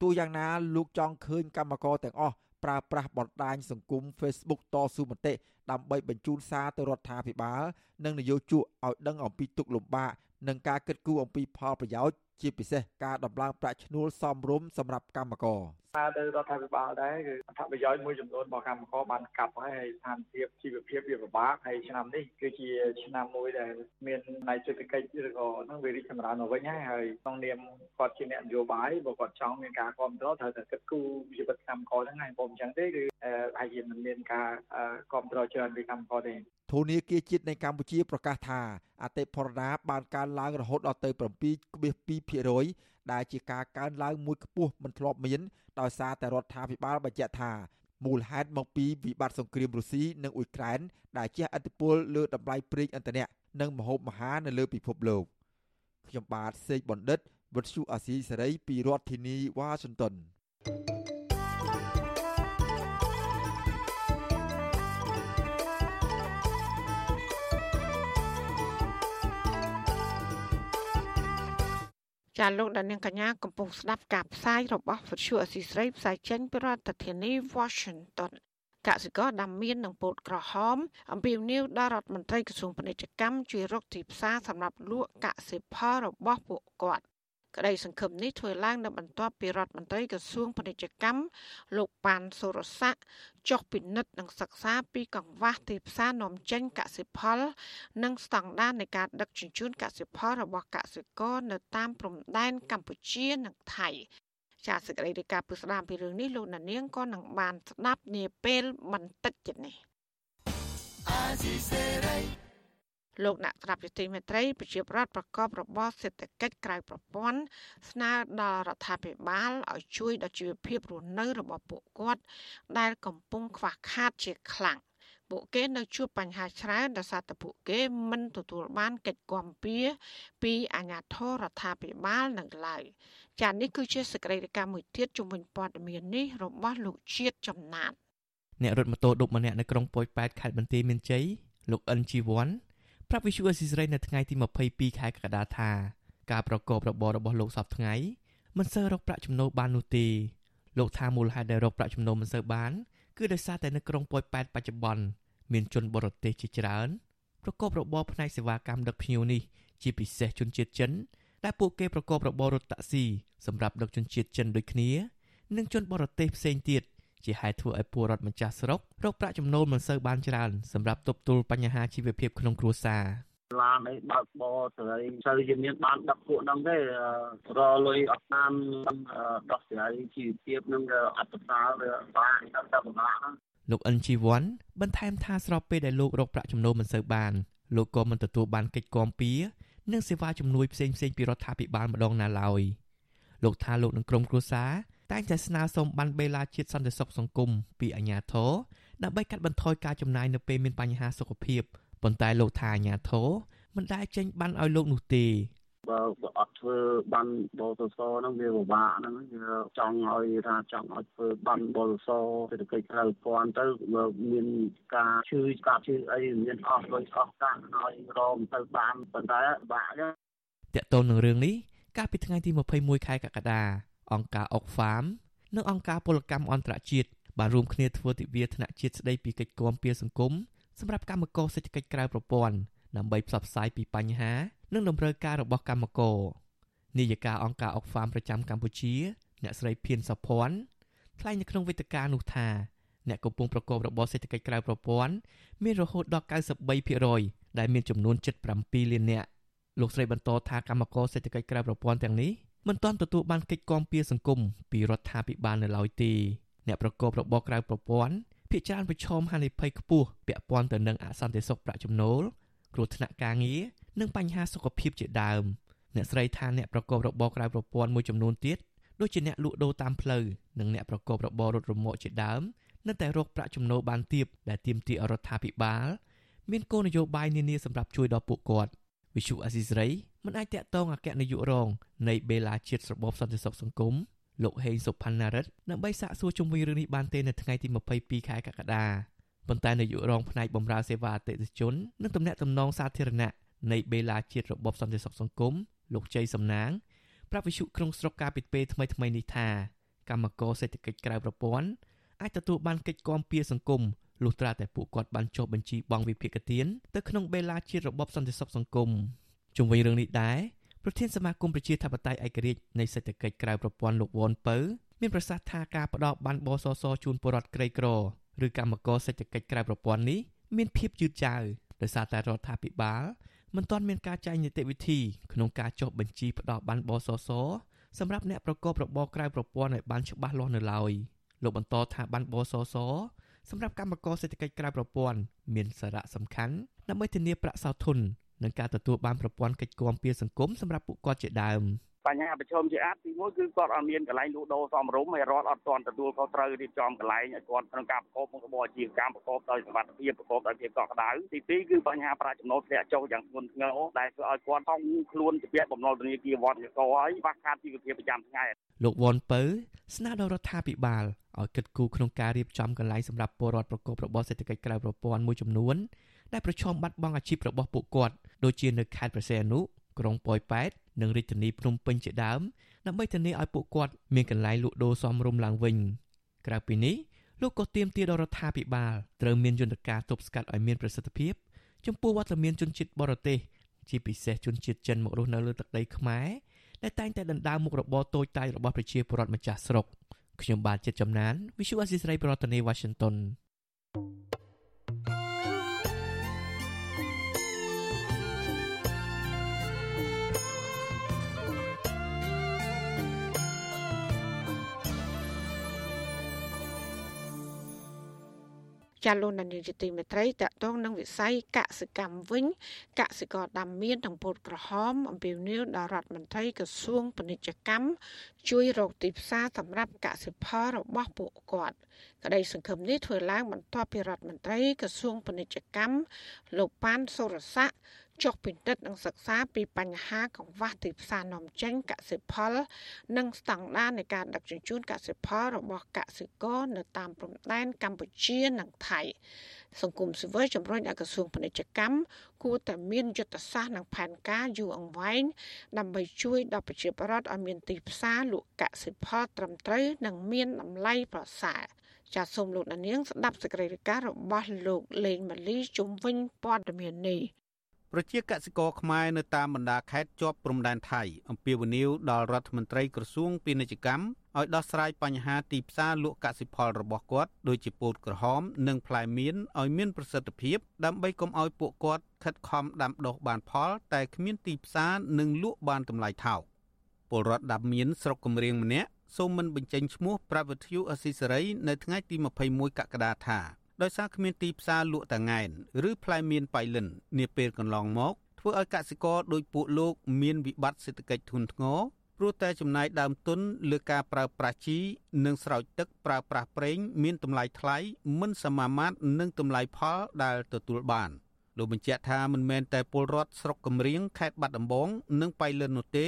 ទោះយ៉ាងណាលោកចង់ឃើញកម្មករទាំងអស់ប្រើប្រាស់បណ្ដាញសង្គម Facebook តស៊ូមតិដើម្បីបញ្ជូនសារទៅរដ្ឋាភិបាលនិងនយោជកឲ្យដឹងអំពីទុកលំបាកនិងការគិតគូរអំពីផលប្រយោជន៍ជាពិសេសការដំឡើងប្រាក់ឈ្នួលសមរម្យសម្រាប់កម្មករថាទៅរដ្ឋាភិបាលដែរគឺអត្ថប្រយោជន៍មួយចំនួនរបស់កម្មករបានកាប់ហើយហើយស្ថានភាពជីវភាពវាពិបាកហើយឆ្នាំនេះគឺជាឆ្នាំមួយដែលមានន័យសេដ្ឋកិច្ចឬក៏នឹងវារីកចម្រើនមកវិញហើយហើយក្នុងនាមគាត់ជាអ្នកនយោបាយបើគាត់ចង់មានការគ្រប់គ្រងត្រូវតែគិតគូរជីវិតកម្មករហ្នឹងហើយបើមិនចឹងទេគឺហើយជាមិនមានការគ្រប់គ្រងច្រើនពីកម្មករទេធនាគារជាតិនៃកម្ពុជាប្រកាសថាអតិផរណាបានកើនឡើងរហូតដល់ទៅ7.2%ដែលជាការកើនឡើងមួយខ្ពស់មិនធ្លាប់មាន ដោយសារតែរដ្ឋាភិបាលបញ្ជាក់ថាមូលហេតុមកពីវិបត្តិសង្គ្រាមរុស្ស៊ីនិងអ៊ុយក្រែនដែលជះឥទ្ធិពលលើតម្លៃប្រេងឥន្ធនៈនិងម្ហូបអាហារនៅលើពិភពលោកខ្ញុំបាទសេកបណ្ឌិតវិទ្យុអាស៊ីសេរីពីរដ្ឋធានីវ៉ាស៊ីនតោន ចាលោកដានៀងកញ្ញាកំពុងស្ដាប់ការផ្សាយរបស់វិទ្យុអស៊ីស្រីផ្សាយចេញពីរដ្ឋធានី Washington កសិករដាំមៀននិងពោតក្រហមអំពាវនាវដល់រដ្ឋមន្ត្រីក្រសួងពាណិជ្ជកម្មជួយរកទីផ្សារសម្រាប់លក់កសិផលរបស់ពួកគាត់ ក្តីសង្ឃឹមនេះធ្វើឡើងនៅបន្ទាប់ពីរដ្ឋមន្ត្រីក្រសួងពាណិជ្ជកម្មលោកប៉ាន់សុរស័ក្តិចុះពិនិត្យនិងសិក្សាពីកង្វះទីផ្សារនាំចេញកសិផល និងស្តង់ដារនៃការដឹកជញ្ជូនកសិផលរបស់កសិករនៅតាមព្រំដែនកម្ពុជានិងថៃចាសសេចក្តីរាយការណ៍ពីស្ដាមពីរឿងនេះលោកណានៀងក៏នឹងបានស្ដាប់នាពេលបន្តិចទៀតនេះអាស៊ីសេរី លោកអ្នកស្រាប់យុតិមេត្រីប្រជាប្រដ្ឋប្រកបរបរសេដ្ឋកិច្ចក្រៅប្រព័ន្ធស្នើដល់រដ្ឋាភិបាលឲ្យជួយដល់ជីវភាពរស់នៅរបស់ពួកគាត់ ដែលកំពុងខ្វះខាតជាខ្លាំងពួកគេនៅជួបបញ្ហាច្រើនដោយសារតែពួកគេមិនទទួលបានកិច្ចគាំពៀពីអាជ្ញាធររដ្ឋាភិបាលនៅឡើយចា៎នេះគឺជាសកម្មភាពមួយទៀតជំវិញព័ត៌មាននេះរបស់លោកជាតិចំណាតអ្នករត់ម៉ូតូឌុបម្នាក់នៅក្រុងប៉ោយប៉ែតខេត្តបន្ទាយមានជ័យលោកអិនជីវ័ន ប្រាប់វិសុយអស៊ីសេរីនៅថ្ងៃទី22ខែកក្កដាថាការប្រកបរបររបស់លោកសពថ្ងៃមិនសូវរកប្រាក់ចំណូលបាននោះទេលោកថាមូលហេតុដែលរកប្រាក់ចំណូលមិនសូវបានគឺដោយសារតែនៅក្រុងប៉ោយប៉ែតបច្ចុប្បន្នមានជនបរទេសជាច្រើនប្រកបរបរផ្នែកសេវាកម្មដឹកភ្ញៀវនេះជាពិសេសជនជាតិចិនដែលពួកគេប្រកបរបររថតាក់ស៊ីសម្រាប់ដឹកជនជាតិចិនដូចគ្នា និងជនបរទេសផ្សេងទៀត ជាហេតុធ្វើឲ្យពលរដ្ឋម្ចាស់ស្រុករកប្រាក់ចំណូលមិនសូវបានច្រើនសម្រាប់ទប់ទល់បញ្ហាជីវភាពក្នុងគ្រួសារឡានអីបើកបរស្រីសូវជាមានបានដឹកពួកហ្នឹងទេរលុយអត់តាមដោះស្រាយជីវភាពនឹងអត្តសាលវាបានតែពិបាកលោកអិនជីវ័នបន្ថែមថាស្របពេលដែលលោករកប្រាក់ចំណូលមិនសូវបានលោកក៏មិនទទួលបានកិច្ចគាំពៀនិងសេវាជំនួយផ្សេងៗពីរដ្ឋាភិបាលម្ដងណាឡើយលោកថាលោកនឹងក្រុមគ្រួសារ តែងតែស្នើសុំបានបេឡាជាតិសន្តិសុខសង្គមពីអាជ្ញាធរដើម្បីកាត់បន្ថយការចំណាយនៅពេលមានបញ្ហាសុខភាពប៉ុន្តែលោកថាអាជ្ញាធរមិនដែលចេញបានឲ្យលោកនោះទេបើអត់ធ្វើបានបលសហ្នឹងវាពិបាកហ្នឹងវាចង់ឲ្យថាចង់ឲ្យធ្វើបានបលសសេដ្ឋកិច្ចក្រៅព័ន្ធទៅមានការឈឺការឈឺអីមានអស់លុយអស់កាក់ឲ្យរងទៅបានប៉ុន្តែពិបាកទេតកតូននឹងរឿងនេះកាលពីថ្ងៃទី21ខែកក្កដា អង្គការ Oxfam និងអង្គការពលកម្មអន្តរជាតិបានរួមគ្នាធ្វើទិវាថ្នាក់ជាតិស្ដីពីកិច្ចគាំពៀសង្គមសម្រាប់កម្មករសេដ្ឋកិច្ចក្រៅប្រព័ន្ធដើម្បីផ្សព្វផ្សាយពីបញ្ហា និងតម្រូវការរបស់កម្មករនាយិកាអង្គការ Oxfam ប្រចាំកម្ពុជា អ្នកស្រីភៀនសុភ័ណ្ឌថ្លែងនៅក្នុងវេទិកានោះថាអ្នកកំពុងប្រកបរបរសេដ្ឋកិច្ចក្រៅប្រព័ន្ធមានរហូតដល់93%ដែលមានចំនួន77លាននាក់លោកស្រីបន្តថាកម្មករសេដ្ឋកិច្ចក្រៅប្រព័ន្ធទាំងនេះ មិនទាន់ទទួលបានកិច្ចគាំពៀសង្គមពីរដ្ឋាភិបាលនៅឡើយទេអ្នកប្រកបរបរក្រៅប្រព័ន្ធភាគច្រើនប្រឈមហានិភ័យខ្ពស់ពាក់ព័ន្ធទៅនឹងអសន្តិសុខប្រាក់ចំណូលគ្រោះថ្នាក់ការងារនិងបញ្ហាសុខភាពជាដើមអ្នកស្រីថាអ្នកប្រកបរបរក្រៅប្រព័ន្ធមួយចំនួនទៀតដូចជាអ្នកលក់ដូរតាមផ្លូវនិងអ្នកប្រកបរបររត់រមាក់ជាដើមនៅតែរកប្រាក់ចំណូលបានទាបដែលទាមទាររដ្ឋាភិបាលមានគោលនយោបាយនានាសម្រាប់ជួយដល់ពួកគាត់វិសុអាស៊ីសេរី មិនអាចតាក់ទងអគ្គនាយករងនៃបេឡាជាតិរបបសន្តិសុខសង្គមលោកហេងសុផាន់ណារិតដើម្បីសាកសួរជុំវិញរឿងនេះបានទេនៅថ្ងៃទី22ខែកក្កដាប៉ុន្តែនាយករងផ្នែកបម្រើសេវាអតិថិជននិងទំនាក់ទំនងសាធារណៈនៃបេឡាជាតិរបបសន្តិសុខសង្គមលោកជ័យសំណាងប្រាប់វិសុក្នុងស្រុកការពីពេលថ្មីថ្មីនេះថាកម្មករសេដ្ឋកិច្ចក្រៅប្រព័ន្ធអាចទទួលបានកិច្ចគាំពៀសង្គមលុះត្រាតែពួកគាត់បានចុះបញ្ជីបង់វិភាគទានទៅក្នុងបេឡាជាតិរបបសន្តិសុខសង្គម ជុំវិញរឿងនេះដែរប្រធានសមាគមប្រជាធិបតេយ្យឯករាជ្យនៃសេដ្ឋកិច្ចក្រៅប្រព័ន្ធលោកវ៉ុនពៅមានប្រសាសន៍ថាការផ្ដល់បានបសសជូនពលរដ្ឋក្រីក្រឬកម្មករសេដ្ឋកិច្ចក្រៅប្រព័ន្ធនេះមានភាពយឺតយ៉ាវដោយសារតែរដ្ឋាភិបាលមិនទាន់មានការចែងនីតិវិធីក្នុងការចុះបញ្ជីផ្ដល់បានបសសសម្រាប់អ្នកប្រកបរបរក្រៅប្រព័ន្ធឲ្យបានច្បាស់លាស់នៅឡើយលោកបន្តថាបានបសសសម្រាប់កម្មករសេដ្ឋកិច្ចក្រៅប្រព័ន្ធមានសារៈសំខាន់ដើម្បីធានាប្រាក់សោធន និងការទទួលបានប្រព័ន្ធកិច្ចគាំពារសង្គមសម្រាប់ពួកគាត់ជាដើម។បញ្ហាប្រឈមជាអាចទីមួយគឺគាត់អត់មានកន្លែងលក់ដូរសមរម្យហើយរដ្ឋអត់ទាន់ទទួលខុសត្រូវរៀបចំកន្លែងឲ្យគាត់ក្នុងការប្រកបមុខរបរអាជីវកម្មប្រកបដោយសុវត្ថិភាពប្រកបដោយភាពកក់ក្ដៅទីពីរគឺបញ្ហាប្រាក់ចំណូលធ្លាក់ចុះយ៉ាងធ្ងន់ធ្ងរដែលធ្វើឲ្យគាត់ហុងខ្លួនជាពាក់បំណុលធនាគារវត្តកកហើយខ្វះខាតជីវភាពប្រចាំថ្ងៃលោកវ៉ុនពៅស្នើដល់រដ្ឋាភិបាលឲ្យគិតគូរក្នុងការរៀបចំកន្លែងសម្រាប់ពលរដ្ឋប្រកបរបរសេដ្ឋកិច្ចក្រៅប្រព័ន្ធមួយចំនួន ដែលប្រឈមបាត់បង់អាជីពរបស់ពួកគាត់ដូចជានៅខេត្តព្រះសីហនុក្រុងប៉ោយប៉ែតនិងរាជធានីភ្នំពេញជាដើមដើម្បីធានាឲ្យពួកគាត់មានកន្លែងលក់ដូរសមរម្យឡើងវិញក្រៅពីនេះលោកក៏ទាមទារដល់រដ្ឋាភិបាលត្រូវមានយន្តការទប់ស្កាត់ឲ្យមានប្រសិទ្ធភាពចំពោះវត្តមានជនជាតិបរទេសជាពិសេសជនជាតិចិនមករស់នៅលើទឹកដីខ្មែរដែលតែងតែដណ្ដើមមុខរបរតូចតាចរបស់ប្រជាពលរដ្ឋម្ចាស់ស្រុកខ្ញុំបាទចិត្តចំណាន Visual Assisray ប្រធានាទី Washington thank you ចាលោកនាយកទីមេត្រីតកតងនឹងវិស័យកសិកម្មវិញកសិករដាំមៀនទាំងពោតក្រហមអំពាវនាវដល់រដ្ឋមន្ត្រីក្រសួងពាណិជ្ជកម្មជួយរកទីផ្សារសម្រាប់កសិផលរបស់ពួកគាត់ក្តីសង្ឃឹមនេះធ្វើឡើងបន្ទាប់ពីរដ្ឋមន្ត្រីក្រសួងពាណិជ្ជកម្មលោកប៉ាន់សុរស័ក្តិ ចុះពិនិត្យនិងសិក្សាពីបញ្ហាកង្វះទីផ្សារនាំចេញកសិផល និងស្តង់ដារនៃការដឹកជញ្ជូនកសិផលរបស់កសិករនៅតាមព្រំដែនកម្ពុជានិងថៃសង្គមស៊ីវិលជំរុញឲ្យក្រសួងពាណិជ្ជកម្មគួរតែមានយុទ្ធសាស្ត្រនិងផែនការយូរអង្វែងដើម្បីជួយដល់ប្រជាពលរដ្ឋឲ្យមានទីផ្សារលក់កសិផលត្រឹមត្រូវនិងមានតម្លៃប្រសើរចាសសូមលោកនាងស្ដាប់សេចក្តីរាយការណ៍របស់លោកលេងម៉ាលីជុំវិញព័ត៌មាននេះ ប្រជាកសិករខ្មែរនៅតាមបណ្ដាខេត្តជាប់ព្រំដែនថៃអំពាវនាវដល់រដ្ឋមន្ត្រីក្រសួងពាណិជ្ជកម្មឲ្យដោះស្រាយបញ្ហាទីផ្សារលក់កសិផលរបស់គាត់ដូចជាពោតក្រហម និងផ្លែមៀនឲ្យមានប្រសិទ្ធភាពដើម្បីកុំឲ្យពួកគាត់ខិតខំដាំដុះបានផល តែគ្មានទីផ្សារនិងលក់បានតម្លៃថោកពលរដ្ឋដាំមៀនស្រុកកំរៀងម្នាក់សូមមិនបញ្ចេញឈ្មោះប្រាប់វិទ្យុអស៊ីសេរីនៅថ្ងៃទី21កក្កដាថា ដោយសារគ្មានទីផ្សារលក់តាងែនឬផ្លែមៀនបៃលិននាពេលកន្លងមកធ្វើឲ្យកសិករដោយពួកលោកមានវិបត្តិសេដ្ឋកិច្ចធ្ងន់ធ្ងរព្រោះតែចំណាយដើមទុនលើការប្រើប្រាស់ជីនិងស្រោចទឹកប្រើប្រាស់ប្រេងមានតម្លៃថ្លៃមិនសមាមាត្រនឹងតម្លៃផលដែលទទួលបានលោកបញ្ជាក់ថាមិនមែនតែពលរដ្ឋស្រុកកំរៀងខេត្តបាត់ដំបងនិងបៃលិននោះទេ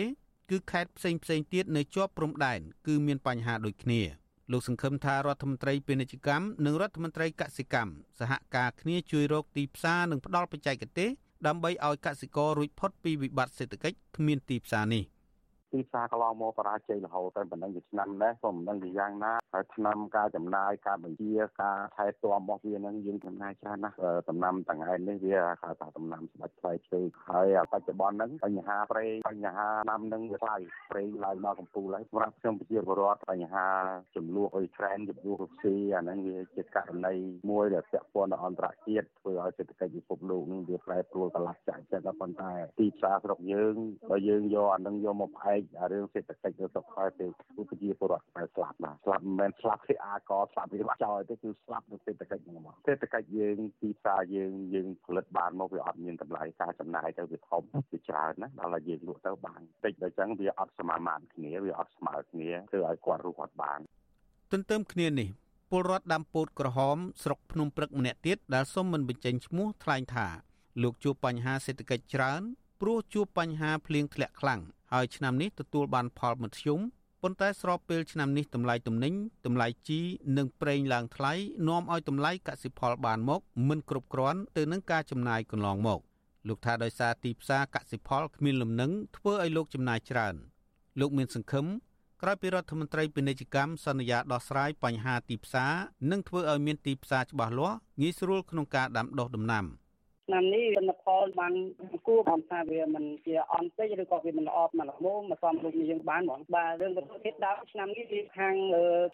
គឺខេត្តផ្សេងផ្សេងទៀតនៅជាប់ព្រំដែនគឺមានបញ្ហាដូចគ្នា។ លោកសង្ឃឹមថារដ្ឋមន្ត្រីពាណិជ្ជកម្មនិងរដ្ឋមន្ត្រីកសិកម្មសហការគ្នាជួយរកទីផ្សារនិងផ្ដល់បច្ចេកទេសដើម្បីឲ្យកសិកររួចផុតពីវិបត្តិសេដ្ឋកិច្ចគ្មានទីផ្សារនេះ ទីផ្សារកន្លងមកបរាជ័យរហូតតែប៉ុណ្ណឹងជាឆ្នាំដែរក៏មិនដឹងជាយ៉ាងណាហើយឆ្នាំការចំណាយការបញ្ជាការថែទាំរបស់វានឹងយើងចំណាយច្រើនណាស់ដំណាំទាំងឯងនេះវាហៅថាដំណាំស្បាច់ផ្លែឈើហើយបច្ចុប្បន្នហ្នឹងបញ្ហាប្រេងបញ្ហាដាំនឹងវាថ្លៃប្រេងឡើងមកកំពូលហើយសម្រាប់ខ្ញុំប្រជាពលរដ្ឋបញ្ហាចំនួនអ៊ុយក្រែនចំនួនរុស្ស៊ីអាហ្នឹងវាជាករណីមួយដែលពាក់ព័ន្ធដល់អន្តរជាតិធ្វើឲ្យសេដ្ឋកិច្ចពិភពលោកនឹងវាប្រែប្រួលកន្លះចាក់ចិត្តប៉ុន្តែទីផ្សារស្រុកយើងបើយើងយកអាហ្នឹងយកមកផ្អែករឿងសេដ្ឋកិច្ចនៅស្រុកខ្មែរទៅប្រជាពលរដ្ឋខ្មែរស្លាប់ណាស្លាប់មិនមែនស្លាប់ពីអាកស្លាប់ពីបាក់ចោលទេគឺស្លាប់នឹងសេដ្ឋកិច្ចហ្នឹងមកសេដ្ឋកិច្ចយើងទីផ្សារយើងយើងផលិតបានមកវាអត់មានតម្លៃការចំណាយទៅវាធំវាច្រើនណាដល់តែយើងលក់ទៅបានតិចដល់ចឹងវាអត់សមាមាត្រគ្នាវាអត់ស្មើគ្នាធ្វើឲ្យគាត់រស់អត់បានទន្ទឹមគ្នានេះពលរដ្ឋដាំពោតក្រហមស្រុកភ្នំព្រឹកម្នាក់ទៀតដែលសុំមិនបញ្ចេញឈ្មោះថ្លែងថាលោកជួបបញ្ហាសេដ្ឋកិច្ចច្រើន ព្រោះជួបបញ្ហាភ្លៀងធ្លាក់ខ្លាំងហើយឆ្នាំនេះទទួលបានផលមធ្យមប៉ុន្តែស្របពេលឆ្នាំនេះតម្លៃទំនិញតម្លៃជីនិងប្រេងឡើងថ្លៃនាំឲ្យតម្លៃកសិផលបានមកមិនគ្រប់គ្រាន់ទៅនឹងការចំណាយកន្លងមកលោកថាដោយសារទីផ្សារកសិផលគ្មានលំនឹងធ្វើឲ្យលោកចំណាយច្រើនលោកមានសង្ឃឹមក្រោយពីរដ្ឋមន្ត្រីពាណិជ្ជកម្មសន្យាដោះស្រាយបញ្ហាទីផ្សារនិងធ្វើឲ្យមានទីផ្សារច្បាស់លាស់ងាយស្រួលក្នុងការដាំដុះដំណាំ។ ឆ្នាំនេះលទ្ធផលបានគួរបានថាវាមិនជាអន់តិចឬក៏វាមិនល្អមកល្មមមកសំរូបយើងបានហ្មងបាទរឿងវត្ថុធាតុដើមឆ្នាំនេះវាខាង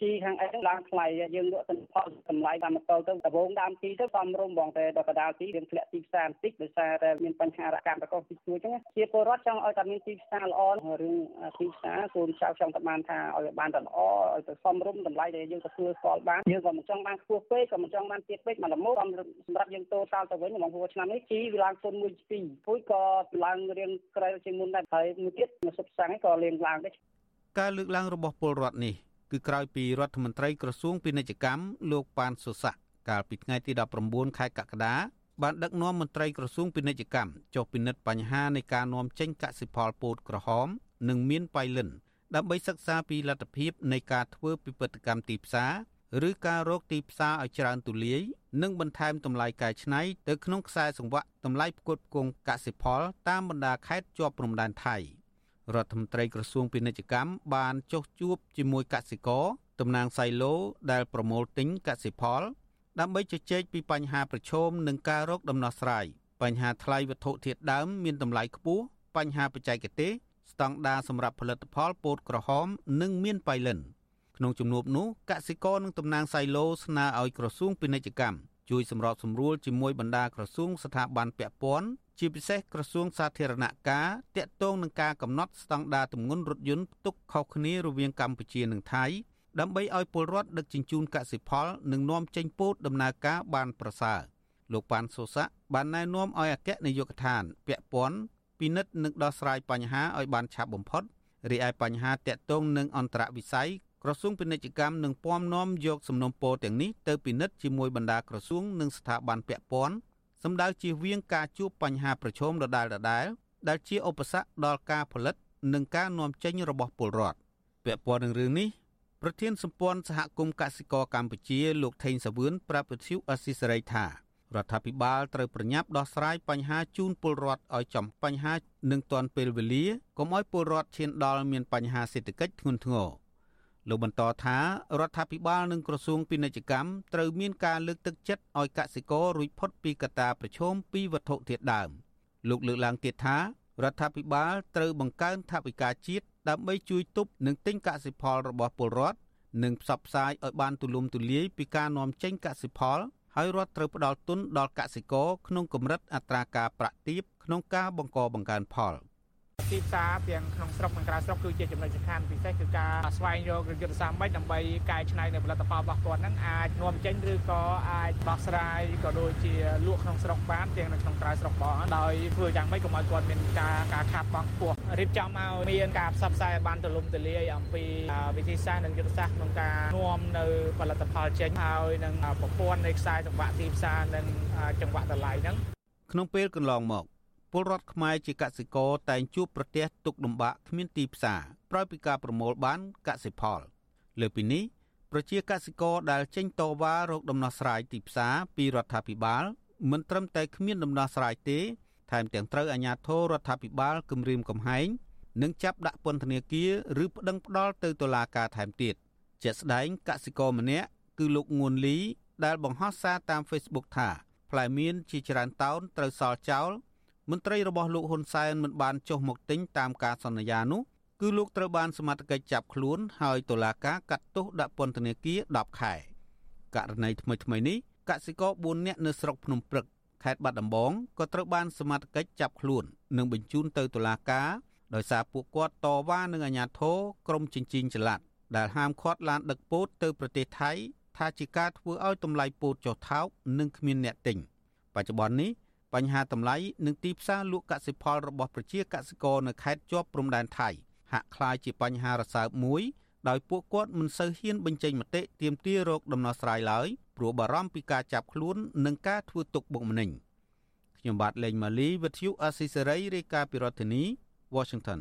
ជីខាងអីហ្នឹងឡើងថ្លៃយើងលក់ទិន្នផលតម្លៃតាមតទៅទៅដំបូងដើមទីទៅសំរុំហ្មងតែដល់កដាលទីយើងធ្លាក់ទីផ្សារបន្តិចដោយសារតែមានបញ្ហារកម្មប្រកបទីជួយអញ្ចឹងជាពលរដ្ឋចង់ឲ្យតែមានទីផ្សារល្អរឿងទីផ្សារគូនចៅចង់តែបានថាឲ្យបានតែល្អឲ្យទៅសំរុំតម្លៃដែលយើងទទួលស្គាល់បានយើងក៏មិនចង់បានខ្ពស់ពេកក៏មិនចង់បានទាបពេកមកល្មមសម្រាប់យើងតូតាល់ទៅវិញហ្មងព្រោះឆ្នាំនេះជីវាឡើងទុនមួយពីរពួយក៏ឡើងរៀងក្រៅជាងមុនដែរហើយមួយទៀតមួយសុបសាំងក៏រៀងឡើងដែរការលើកឡើងរបស់ពលរដ្ឋនេះគឺក្រោយពីរដ្ឋមន្ត្រីក្រសួងពាណិជ្ជកម្មលោកប៉ានសុសាក់កាលពីថ្ងៃទី19ខែកក្កដាបានដឹកនាំមន្ត្រីក្រសួងពាណិជ្ជកម្មចុះពិនិត្យបញ្ហានៃការនាំចេញកសិផលពោតក្រហម និងមានប៉ៃលិនដើម្បីសិក្សាពីលទ្ធភាពនៃការធ្វើពិពិធកម្មទីផ្សារឬការរកទីផ្សារឲ្យច្រើនទូលាយ និងបន្ថែមតម្លៃកែច្នៃទៅក្នុងខ្សែសង្វាក់តម្លៃផ្គត់ផ្គង់កសិផល តាមបណ្ដាខេត្តជាប់ព្រំដែនថៃរដ្ឋមន្ត្រីក្រសួងពាណិជ្ជកម្មបានចុះជួបជាមួយកសិករតំណាងសៃឡូដែលប្រមូលទិញកសិផល ដើម្បីជជែកពីបញ្ហាប្រឈមនិងការរកដំណោះស្រាយបញ្ហាថ្លៃវត្ថុធាតុដើមមានតម្លៃខ្ពស់បញ្ហាបច្ចេកទេសស្តង់ដារសម្រាប់ផលិតផលពោតក្រហម និងមានប៉ៃលិន។ ក្នុងជំនួបនោះកសិករនិងតំណាងសៃឡូស្នើឲ្យក្រសួងពាណិជ្ជកម្មជួយសម្របសម្រួលជាមួយបណ្ដាក្រសួងស្ថាប័នពាក់ព័ន្ធជាពិសេសក្រសួងសាធារណការតាក់ទងនឹងការកំណត់ស្តង់ដារទម្ងន់រថយន្តផ្ទុកខុសគ្នារវាងកម្ពុជានិងថៃដើម្បីឲ្យពលរដ្ឋដឹកជញ្ជូនកសិផលនិងនាំចេញពោតដំណើរការបានប្រសើរលោកប៉ាន់សូសាក់បានណែនាំឲ្យអគ្គនាយកដ្ឋានពាក់ព័ន្ធពិនិត្យនិងដោះស្រាយបញ្ហាឲ្យបានឆាប់បំផុតរីឯបញ្ហាតាក់ទងនឹងអន្តរវិស័យ ក្រសួងពាណិជ្ជកម្មនឹងពំនាំយកសំណុំពរទាំងនេះទៅពិនិត្យជាមួយបណ្ដាក្រសួងនិងស្ថាប័នពាក់ព័ន្ធសម្ដៅជៀសវាងការជួបបញ្ហាប្រឈមដដែលៗដែលជាឧបសគ្គដល់ការផលិត និងការនាំចេញរបស់ពលរដ្ឋពាក់ព័ន្ធនឹងរឿងនេះប្រធានសម្ព័ន្ធសហគមន៍កសិករកម្ពុជាលោកថេងសាវឿនប្រាប់វិទ្យុអស៊ីសេរីថារដ្ឋាភិបាលត្រូវប្រញាប់ដោះស្រាយបញ្ហាជូនពលរដ្ឋឲ្យចំបញ្ហានឹងទាន់ពេលវេលាកុំឲ្យពលរដ្ឋឈានដល់មានបញ្ហាសេដ្ឋកិច្ចធ្ងន់ធ្ងរ លោកបន្តថារដ្ឋាភិបាលនិងក្រសួងពាណិជ្ជកម្មត្រូវមានការលើកទឹកចិត្តឲ្យកសិកររួចផុតពីកត្តាប្រឈមពីវត្ថុធាតុដើមលោកលើកឡើងទៀតថារដ្ឋាភិបាលត្រូវបង្កើនថវិកាជាតិដើម្បីជួយទប់និងទិញកសិផលរបស់ពលរដ្ឋនិងផ្សព្វផ្សាយឲ្យបានទូលំទូលាយពីការនាំចេញកសិផល ហើយរដ្ឋត្រូវផ្ដល់ទុនដល់កសិករក្នុងកម្រិតអត្រាការប្រាក់ទាបក្នុងការបង្កបង្កើនផល។ ទីផ្សារទាំងក្នុងស្រុកនិងក្រៅស្រុកគឺជាចំណុចសំខាន់ពិសេសគឺការស្វែងរកយុទ្ធសាស្ត្រមិនដើម្បីកែច្នៃនៅផលិតផលរបស់គាត់ហ្នឹងអាចនាំចេញឬក៏អាចដោះស្រាយក៏ដូចជាលក់ក្នុងស្រុកបានទាំងនៅក្នុងក្រៅស្រុកបងដោយធ្វើយ៉ាងម៉េចកុំឲ្យគាត់មានការការខាតបង់ខ្ពស់រៀបចំឲ្យមានការផ្សព្វផ្សាយបានទូលំទូលាយអំពីវិធីសាស្ត្រនិងយុទ្ធសាស្ត្រក្នុងការនាំនៅផលិតផលចេញហើយនឹងប្រព័ន្ធនៃខ្សែសង្វាក់ទីផ្សារនិងចង្វាក់តម្លៃហ្នឹងក្នុងពេលកន្លងមក ពលរដ្ឋខ្មែរជាកសិករតែងជួបប្រទះទុកលំបាកគ្មានទីផ្សារក្រោយពីការប្រមូលបានកសិផល លើពីនេះប្រជាកសិករដែលចេញតវ៉ារោគដំណោះស្រាយទីផ្សារពីរដ្ឋាភិបាល មិនត្រឹមតែគ្មានដំណោះស្រាយទេថែមទាំងត្រូវអាជ្ញាធររដ្ឋាភិបាលគំរាមកំហែងនិងចាប់ដាក់ពន្ធនាគារឬប្តឹងផ្តល់ទៅតុលាការថែមទៀតជាក់ស្ដែងកសិករម្នាក់គឺលោកងួនលី ដែលបង្ហោះសារតាម Facebook ថាផ្លែមៀនជាច្រើនតោនត្រូវសល់ចោល មន្ត្រីរបស់លោកហ៊ុនសែនមិនបានចុះមកទិញតាមការសន្យានោះគឺលោកត្រូវបានសមត្ថកិច្ចចាប់ខ្លួនហើយតុលាការកាត់ទោសដាក់ពន្ធនាគារ10ខែករណីថ្មីថ្មីនេះកសិករ4នាក់នៅស្រុកភ្នំព្រឹកខេត្តបាត់ដំបងក៏ត្រូវបានសមត្ថកិច្ចចាប់ខ្លួននិងបញ្ជូនទៅតុលាការដោយសារពួកគាត់តវ៉ានឹងអាជ្ញាធរក្រមចិញ្ចីងចល័តដែលហាមឃាត់ឡានដឹកពោតទៅប្រទេសថៃថាជាការធ្វើឲ្យតម្លៃពោតចុះថោកនិងគ្មានអ្នកទិញបច្ចុប្បន្ននេះ បញ្ហាតម្លៃនិងទីផ្សារលក់កសិផលរបស់ប្រជាកសិករនៅខេត្តជាប់ព្រំដែនថៃហាក់คล้ายជាបញ្ហារសើបមួយដោយពួកគាត់មិនសូវហ៊ានបញ្ចេញមតិទាមទាររកដំណោះស្រាយឡើយព្រោះបារម្ភពីការចាប់ខ្លួននិងការធ្វើទុកបុកម្នេញខ្ញុំបាទលេងម៉ាលីវិទ្យុអស៊ីសេរីរាយការណ៍ពីរដ្ឋធានី Washington